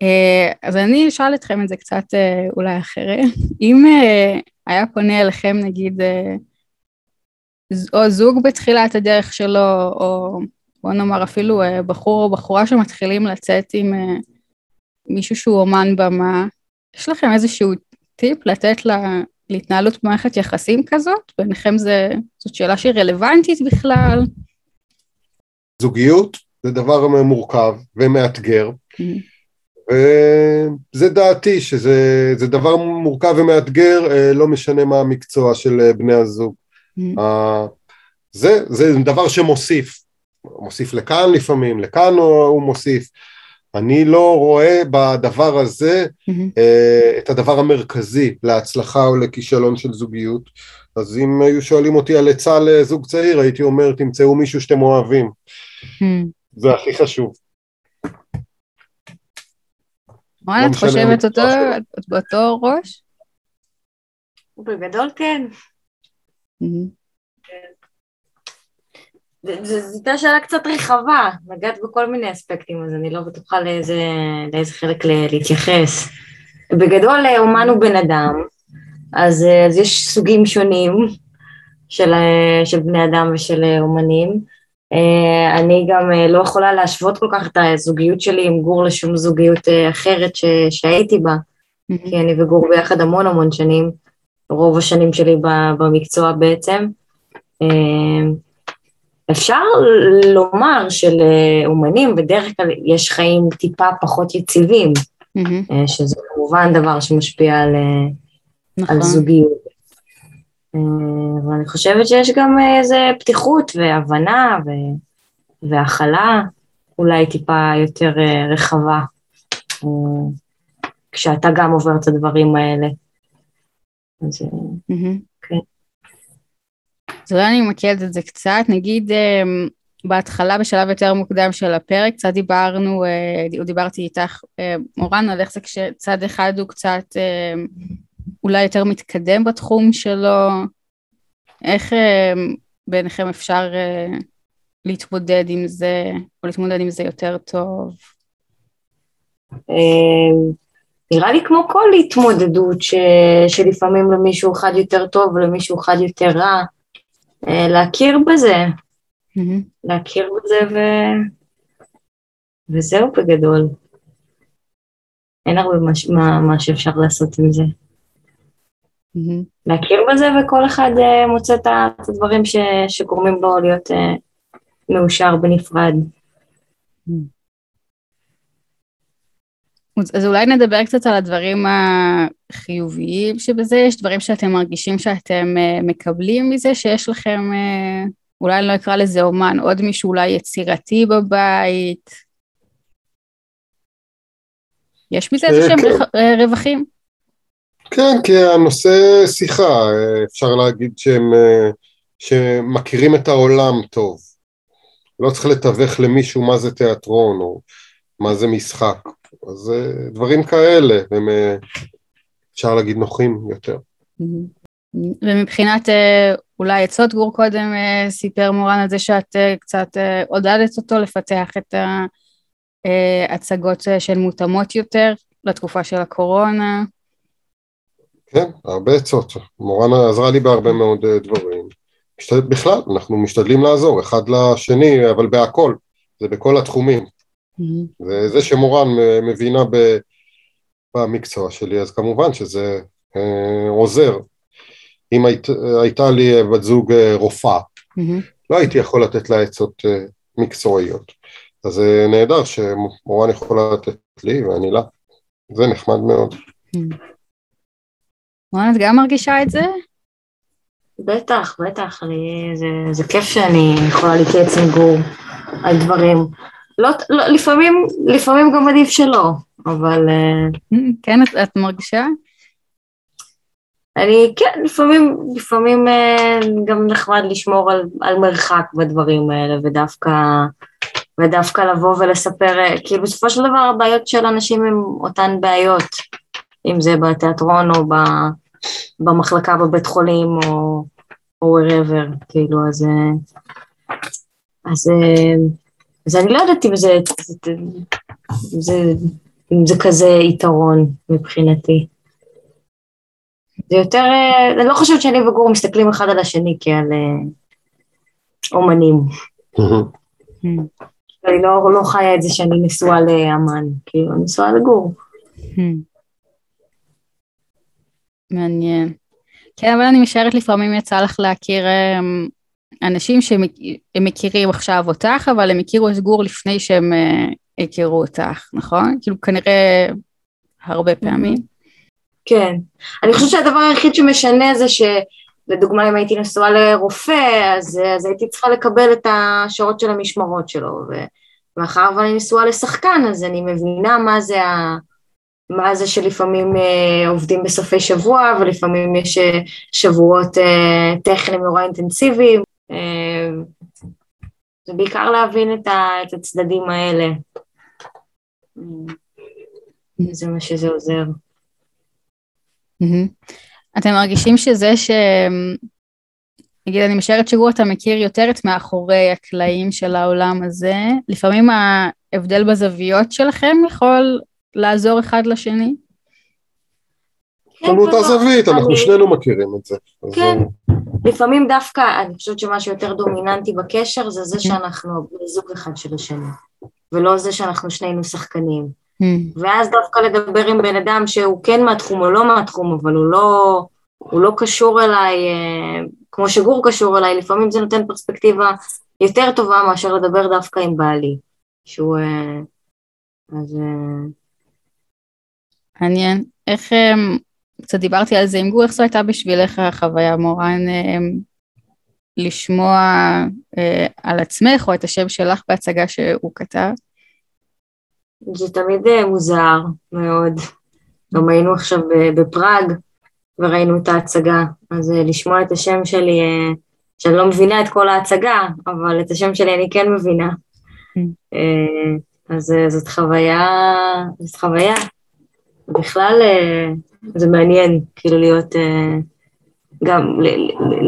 אה, אז אני אשאל אתכם את זה קצת אה, אולי אחרת. אם אה, היה פונה אליכם נגיד או זוג בתחילת הדרך שלו, או בוא נאמר אפילו בחור או בחורה שמתחילים לצאת עם מישהו שהוא אומן במה, יש לכם איזשהו טיפ לתת להתנהלות במערכת יחסים כזאת? ביניכם זה, זאת שאלה שהיא רלוונטית בכלל? זוגיות זה דבר מורכב ומאתגר, Mm-hmm. וזה דעתי שזה דבר מורכב ומאתגר, אה, לא משנה מה המקצוע של אה, בני הזוג. Mm-hmm. זה, זה דבר שמוסיף, מוסיף לכאן לפעמים, לכאן הוא מוסיף. אני לא רואה בדבר הזה Mm-hmm. את הדבר המרכזי להצלחה או לכישלון של זוגיות. אז אם היו שואלים אותי על עצה לזוג צעיר, הייתי אומר, תמצאו מישהו שאתם אוהבים. Mm-hmm. זה הכי חשוב. וואלה, את חושבת אותו, את באותו ראש? בגדול כן. זו הייתה שאלה קצת רחבה, נגעת בכל מיני אספקטים, אז אני לא בטוחה לאיזה, לאיזה חלק להתייחס. בגדול אומן הוא בן אדם, אז, אז יש סוגים שונים של, של בני אדם ושל אומנים. אני גם לא יכולה להשוות כל כך את הזוגיות שלי עם גור לשום זוגיות אחרת ש, שהייתי בה, mm-hmm. כי אני וגור ביחד המון המון שנים, רוב השנים שלי במקצוע בעצם. אפשר לומר שלאומנים בדרך כלל יש חיים טיפה פחות יציבים, mm-hmm. שזה כמובן דבר שמשפיע על, נכון. על זוגיות. ואני חושבת שיש גם איזה פתיחות והבנה ו... והכלה אולי טיפה יותר רחבה, כשאתה גם עובר את הדברים האלה. אז כן. אז אולי אני אמקד את זה קצת, נגיד בהתחלה בשלב יותר מוקדם של הפרק, קצת דיברנו, דיברתי איתך מורן על איך זה כשצד אחד הוא קצת אולי יותר מתקדם בתחום שלו, איך אה, ביניכם אפשר אה, להתמודד עם זה, או להתמודד עם זה יותר טוב? אה, נראה לי כמו כל התמודדות ש... שלפעמים למישהו אחד יותר טוב ולמישהו אחד יותר רע, אה, להכיר בזה. להכיר בזה ו... וזהו בגדול. אין הרבה מה, ש- מה, מה שאפשר לעשות עם זה. להכיר בזה וכל אחד אה, מוצא את הדברים ש... שגורמים לו להיות אה, מאושר בנפרד. אז אולי נדבר קצת על הדברים החיוביים שבזה, יש דברים שאתם מרגישים שאתם אה, מקבלים מזה, שיש לכם, אה, אולי אני לא אקרא לזה אומן, עוד מישהו אולי יצירתי בבית. יש מזה אה, איזה שהם כן. רווח- רווחים? כן, כי הנושא שיחה, אפשר להגיד שהם שמכירים את העולם טוב. לא צריך לתווך למישהו מה זה תיאטרון או מה זה משחק. אז אה, דברים כאלה, הם אה, אפשר להגיד נוחים יותר. ומבחינת אה, אולי עצות, גור קודם סיפר מורן על זה שאת קצת עודדת אותו לפתח את ההצגות שהן מותאמות יותר לתקופה של הקורונה. כן, הרבה עצות. מורנה עזרה לי בהרבה מאוד דברים. בכלל, אנחנו משתדלים לעזור אחד לשני, אבל בהכל, זה בכל התחומים. זה, זה שמורן אה, מבינה ב, במקצוע שלי, אז כמובן שזה אה, עוזר. אם היית, הייתה לי אה, בת זוג אה, רופאה, לא הייתי יכול לתת לה עצות אה, מקצועיות. אז זה נהדר שמורן יכולה לתת לי ואני לה. זה נחמד מאוד. מורן, את גם מרגישה את זה? בטח, בטח, אני, זה, זה כיף שאני יכולה להתייעץ עם גור על דברים. לא, לא, לפעמים, לפעמים גם עדיף שלא, אבל uh, כן, את, את מרגישה? אני, כן, לפעמים, לפעמים uh, גם נחמד לשמור על, על מרחק בדברים האלה, ודווקא, ודווקא לבוא ולספר, אה, כאילו בסופו של דבר הבעיות של אנשים הן אותן בעיות, אם זה בתיאטרון או ב, במחלקה בבית חולים או, או wherever, כאילו, אז, אה, אז, אה, אז אני לא יודעת אם זה, זה, זה, אם זה כזה יתרון מבחינתי. זה יותר, אה, אני לא חושבת שאני וגור מסתכלים אחד על השני כעל אה, אומנים. אני לא, לא חיה את זה שאני נשואה לאמן, כאילו, אני נשואה לגור. מעניין. כן, אבל אני משערת לפעמים יצא לך להכיר אמ, אנשים שהם מכירים עכשיו אותך, אבל הם הכירו את גור לפני שהם אה, הכירו אותך, נכון? כאילו כנראה הרבה פעמים. כן. אני חושבת שהדבר היחיד שמשנה זה שלדוגמה אם הייתי נשואה לרופא, אז, אז הייתי צריכה לקבל את השעות של המשמרות שלו, ומאחר ואני נשואה לשחקן, אז אני מבינה מה זה ה... מה זה שלפעמים אה, עובדים בסופי שבוע ולפעמים יש אה, שבועות אה, טכניים נורא אינטנסיביים. אה, זה בעיקר להבין את, ה, את הצדדים האלה. אה, זה מה שזה עוזר. מהמם. אתם מרגישים שזה ש... נגיד, אני משערת שגור אתה מכיר יותר את מאחורי הקלעים של העולם הזה, לפעמים ההבדל בזוויות שלכם יכול לעזור אחד לשני? כן, יש לנו אותה בטח. זווית, אנחנו אני- שנינו מכירים את זה. כן. אה, לפעמים דווקא, אני חושבת שמה שיותר דומיננטי בקשר זה זה שאנחנו זוג אחד של השני, ולא זה שאנחנו שנינו שחקנים. ואז דווקא לדבר עם בן אדם שהוא כן מהתחום או לא מהתחום, אבל הוא לא, הוא לא קשור אליי, אה, כמו שגור קשור אליי, לפעמים זה נותן פרספקטיבה יותר טובה מאשר לדבר דווקא עם בעלי, שהוא... אה, אז... אה, מעניין. איך, קצת דיברתי על זה עם גור, איך זו הייתה בשבילך החוויה, מורן, אמ, לשמוע אה, על עצמך או את השם שלך בהצגה שהוא כתב? זה תמיד אה, מוזר מאוד. גם היינו עכשיו בפראג וראינו את ההצגה, אז אה, לשמוע את השם שלי, שאני לא מבינה את כל ההצגה, אבל את השם שלי אני כן מבינה. אה, אז זאת חוויה, זאת חוויה. בכלל זה מעניין, כאילו להיות, אה, גם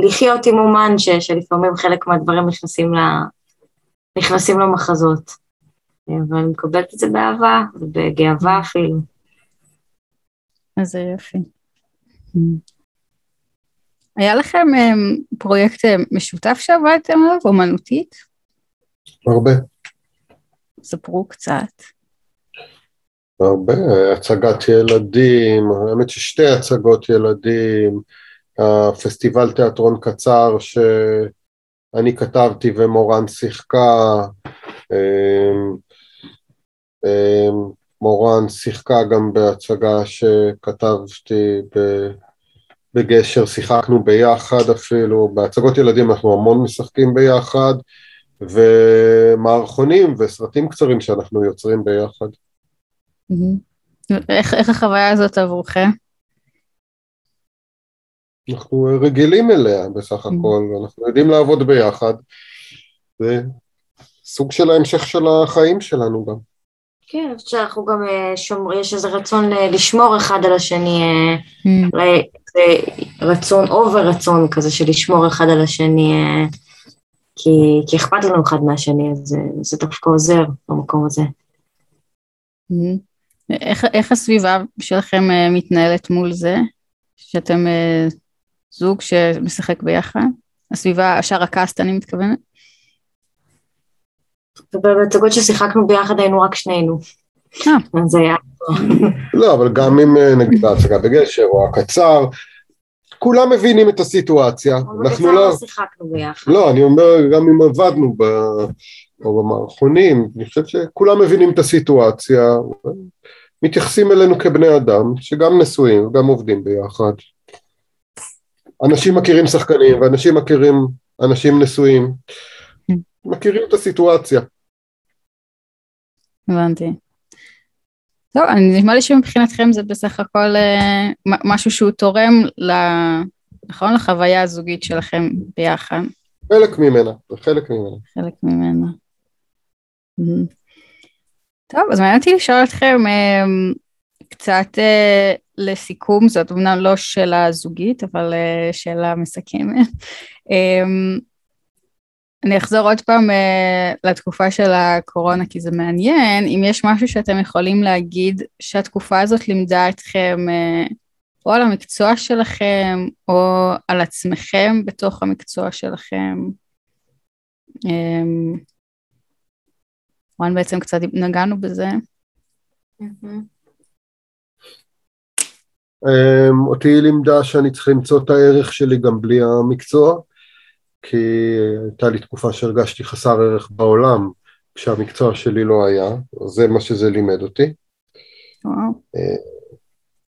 לחיות עם אומן ש, שלפעמים חלק מהדברים נכנסים, ל, נכנסים למחזות. אבל אני מקבלת את זה באהבה ובגאווה אפילו. אז זה יופי. היה לכם um, פרויקט אה, משותף שעבדתם עליו, אומנותית? הרבה. ספרו קצת. הרבה, הצגת ילדים, האמת ששתי הצגות ילדים, הפסטיבל תיאטרון קצר שאני כתבתי ומורן שיחקה, אמ, אמ, מורן שיחקה גם בהצגה שכתבתי בגשר, שיחקנו ביחד אפילו, בהצגות ילדים אנחנו המון משחקים ביחד, ומערכונים וסרטים קצרים שאנחנו יוצרים ביחד. איך, איך החוויה הזאת עבורכם? אנחנו רגילים אליה בסך הכל, ואנחנו יודעים לעבוד ביחד. זה סוג של ההמשך של החיים שלנו גם. כן, אני חושבת שאנחנו גם אה, שומרים, יש איזה רצון אה, לשמור אחד על השני, אה, זה רצון, אובר רצון כזה של לשמור אחד על השני, כי, כי אכפת לנו אחד מהשני, אז זה, זה דווקא עוזר במקום הזה. איך, איך הסביבה שלכם מתנהלת מול זה, שאתם זוג שמשחק ביחד? הסביבה, שאר הקאסט אני מתכוונת? ובהצגות ששיחקנו ביחד היינו רק שנינו. אה. אז היה... לא, אבל גם אם אה, נגיד ההצגה בגשר או הקצר, כולם מבינים את הסיטואציה. אנחנו לא... אבל שיחקנו ביחד. לא, אני אומר, גם אם עבדנו ב... או במערכונים, אני חושב שכולם מבינים את הסיטואציה, מתייחסים אלינו כבני אדם, שגם נשואים וגם עובדים ביחד. אנשים מכירים שחקנים ואנשים מכירים אנשים נשואים. מכירים את הסיטואציה. הבנתי. טוב, נשמע לי שמבחינתכם זה בסך הכל אה, משהו שהוא תורם, ל... נכון? לחוויה הזוגית שלכם ביחד. חלק ממנה, זה חלק ממנה. חלק ממנה. טוב, אז מעניין אותי לשאול אתכם אה, קצת אה, לסיכום, זאת אומנם לא שאלה זוגית, אבל אה, שאלה מסכמת. אה, אני אחזור עוד פעם uh, לתקופה של הקורונה כי זה מעניין, אם יש משהו שאתם יכולים להגיד שהתקופה הזאת לימדה אתכם או על המקצוע שלכם או על עצמכם בתוך המקצוע שלכם. Um, בעצם קצת נגענו בזה. Um, אותי לימדה שאני צריך למצוא את הערך שלי גם בלי המקצוע. כי הייתה לי תקופה שהרגשתי חסר ערך בעולם כשהמקצוע שלי לא היה, זה מה שזה לימד אותי. וואו. אה,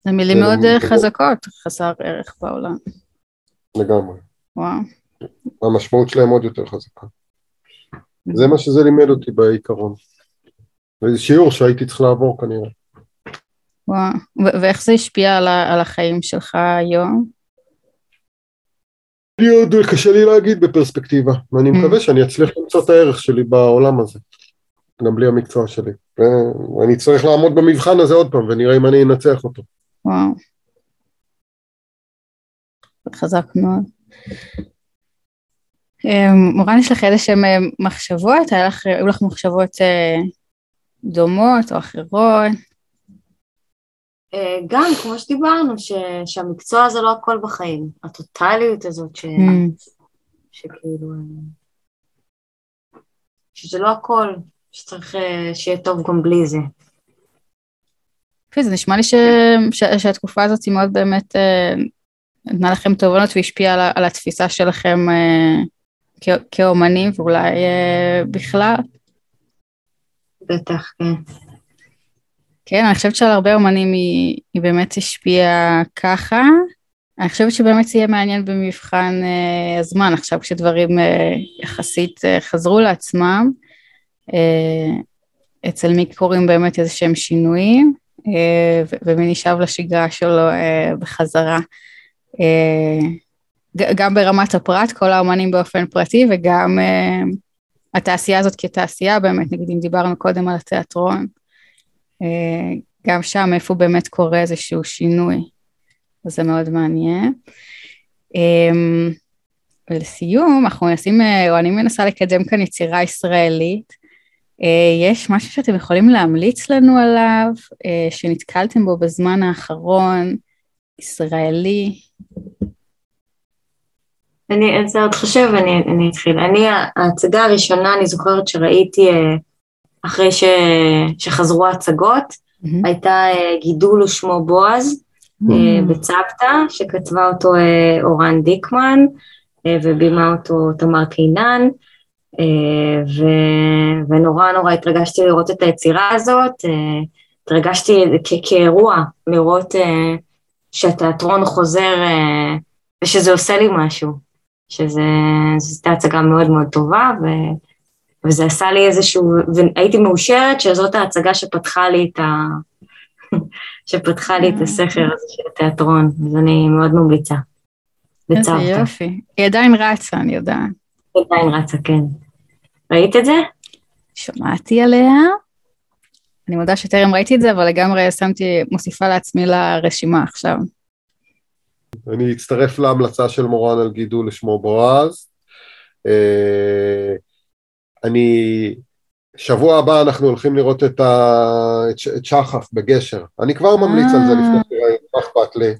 זה מילים מאוד אה, חזקות, חסר ערך בעולם. לגמרי. וואו. המשמעות שלהם עוד יותר חזקה. זה מה שזה לימד אותי בעיקרון. זה שיעור שהייתי צריך לעבור כנראה. וואו, ואיך זה השפיע על החיים שלך היום? לי עוד קשה לי להגיד בפרספקטיבה, ואני mm. מקווה שאני אצליח למצוא את הערך שלי בעולם הזה, גם בלי המקצוע שלי. ואני צריך לעמוד במבחן הזה עוד פעם, ונראה אם אני אנצח אותו. וואו. חזק מאוד. אמ, מורן, יש לך איזה שהן אה, מחשבות? היו לך מחשבות אה, דומות או אחרות? אה, גם, כמו שדיברנו, ש, שהמקצוע זה לא הכל בחיים, הטוטליות הזאת, ש, mm. שכאילו, שזה לא הכל, שצריך שיהיה טוב גם בלי זה. זה נשמע לי ש, ש, שהתקופה הזאת היא מאוד באמת נתנה לכם תובנות והשפיעה על, על התפיסה שלכם כ, כאומנים ואולי בכלל. בטח, כן. כן, אני חושבת שעל הרבה אומנים היא, היא באמת השפיעה ככה. אני חושבת שבאמת זה יהיה מעניין במבחן uh, הזמן, עכשיו כשדברים uh, יחסית uh, חזרו לעצמם. Uh, אצל מי קורים באמת איזה שהם שינויים, uh, ומי נשאב לשגרה שלו uh, בחזרה. Uh, גם ברמת הפרט, כל האומנים באופן פרטי, וגם uh, התעשייה הזאת כתעשייה באמת, נגיד אם דיברנו קודם על התיאטרון. אה, גם שם איפה באמת קורה איזשהו שינוי, אז זה מאוד מעניין. אמ, ולסיום, אנחנו מנסים, אה, או אני מנסה לקדם כאן יצירה ישראלית. יש משהו שאתם יכולים להמליץ לנו עליו, שנתקלתם בו בזמן האחרון, ישראלי? אני, זה עוד חושב, אני, אני אתחיל. אני, ההצגה הראשונה, אני זוכרת שראיתי אחרי ש, שחזרו ההצגות, mm-hmm. הייתה גידול ושמו בועז, mm-hmm. בצוותא, שכתבה אותו אורן דיקמן, ובימה אותו תמר קינן. אה, ו... ונורא נורא התרגשתי לראות את היצירה הזאת, אה, התרגשתי כ- כאירוע לראות אה, שהתיאטרון חוזר ושזה עושה לי משהו, שזו הייתה הצגה מאוד מאוד טובה ו... וזה עשה לי איזשהו, והייתי מאושרת שזאת ההצגה שפתחה לי את ה... שפתחה לי את הסכר הזה של התיאטרון, אז אני מאוד ממליצה. איזה יופי. היא עדיין רצה, אני יודעת. היא עדיין רצה, כן. ראית את זה? שמעתי עליה. אני מודה שטרם ראיתי את זה, אבל לגמרי שמתי, מוסיפה לעצמי לרשימה עכשיו. אני אצטרף להמלצה של מורן על גידול לשמו בועז. אה, אני, שבוע הבא אנחנו הולכים לראות את, ה, את שחף בגשר. אני כבר ממליץ על זה לפני שתראה, אה. מה אכפת לי,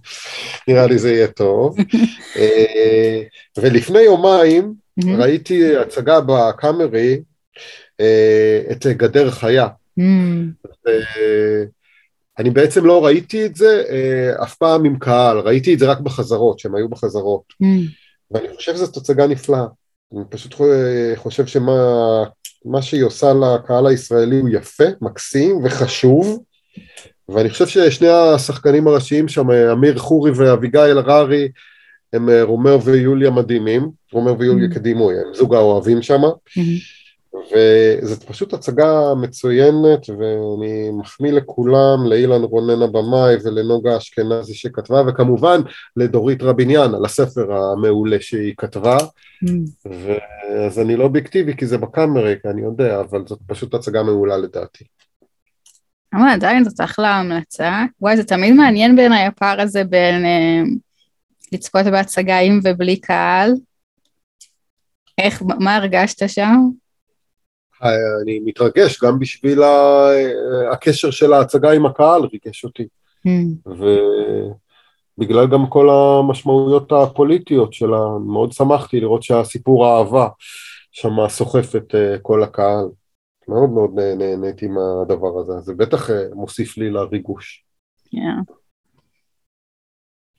נראה לי זה יהיה טוב. אה, ולפני יומיים. ראיתי הצגה בקאמרי, אה, את גדר חיה. אני בעצם לא ראיתי את זה אה, אף פעם עם קהל, ראיתי את זה רק בחזרות, שהם היו בחזרות. Mm-hmm. ואני חושב שזאת הצגה נפלאה. אני פשוט חושב שמה שהיא עושה לקהל הישראלי הוא יפה, מקסים וחשוב. ואני חושב ששני השחקנים הראשיים שם, אמיר חורי ואביגיל הררי, הם אה, רומר ויוליה מדהימים, רומר ויוליה mm-hmm. כדימוי, הם זוג האוהבים שם, mm-hmm. וזאת פשוט הצגה מצוינת, ואני מחמיא לכולם, לאילן רונן הבמאי ולנוגה אשכנזי שכתבה, וכמובן לדורית רביניאן על הספר המעולה שהיא כתבה, mm-hmm. אז אני לא אובייקטיבי כי זה בקאמרי, אני יודע, אבל זאת פשוט הצגה מעולה לדעתי. אבל עדיין זאת אחלה המלצה. וואי, זה תמיד מעניין בעיניי הפער הזה בין אה, לצפות בהצגה עם ובלי קהל. איך, מה הרגשת שם? אני מתרגש גם בשביל הקשר של ההצגה עם הקהל, ריגש אותי. Mm. ובגלל גם כל המשמעויות הפוליטיות שלה, מאוד שמחתי לראות שהסיפור האהבה שם סוחף את אה, כל הקהל. מאוד מאוד נהניתי מהדבר הזה, זה בטח אה, מוסיף לי לריגוש. Yeah.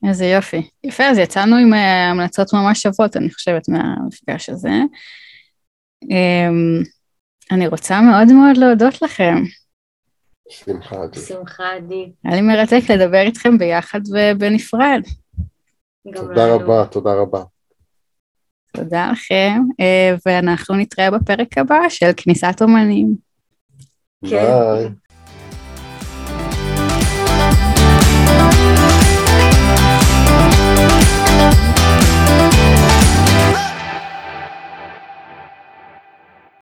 איזה יופי. יפה, אז יצאנו עם אה, המלצות ממש שוות, אני חושבת, מהמפגש הזה. אמ, אני רוצה מאוד מאוד להודות לכם. שמחה עדי. שמחה עדי. היה לי מרתק לדבר איתכם ביחד ובנפרד. תודה רבה, תודה רבה. תודה לכם, אה, ואנחנו נתראה בפרק הבא של כניסת אומנים. ביי.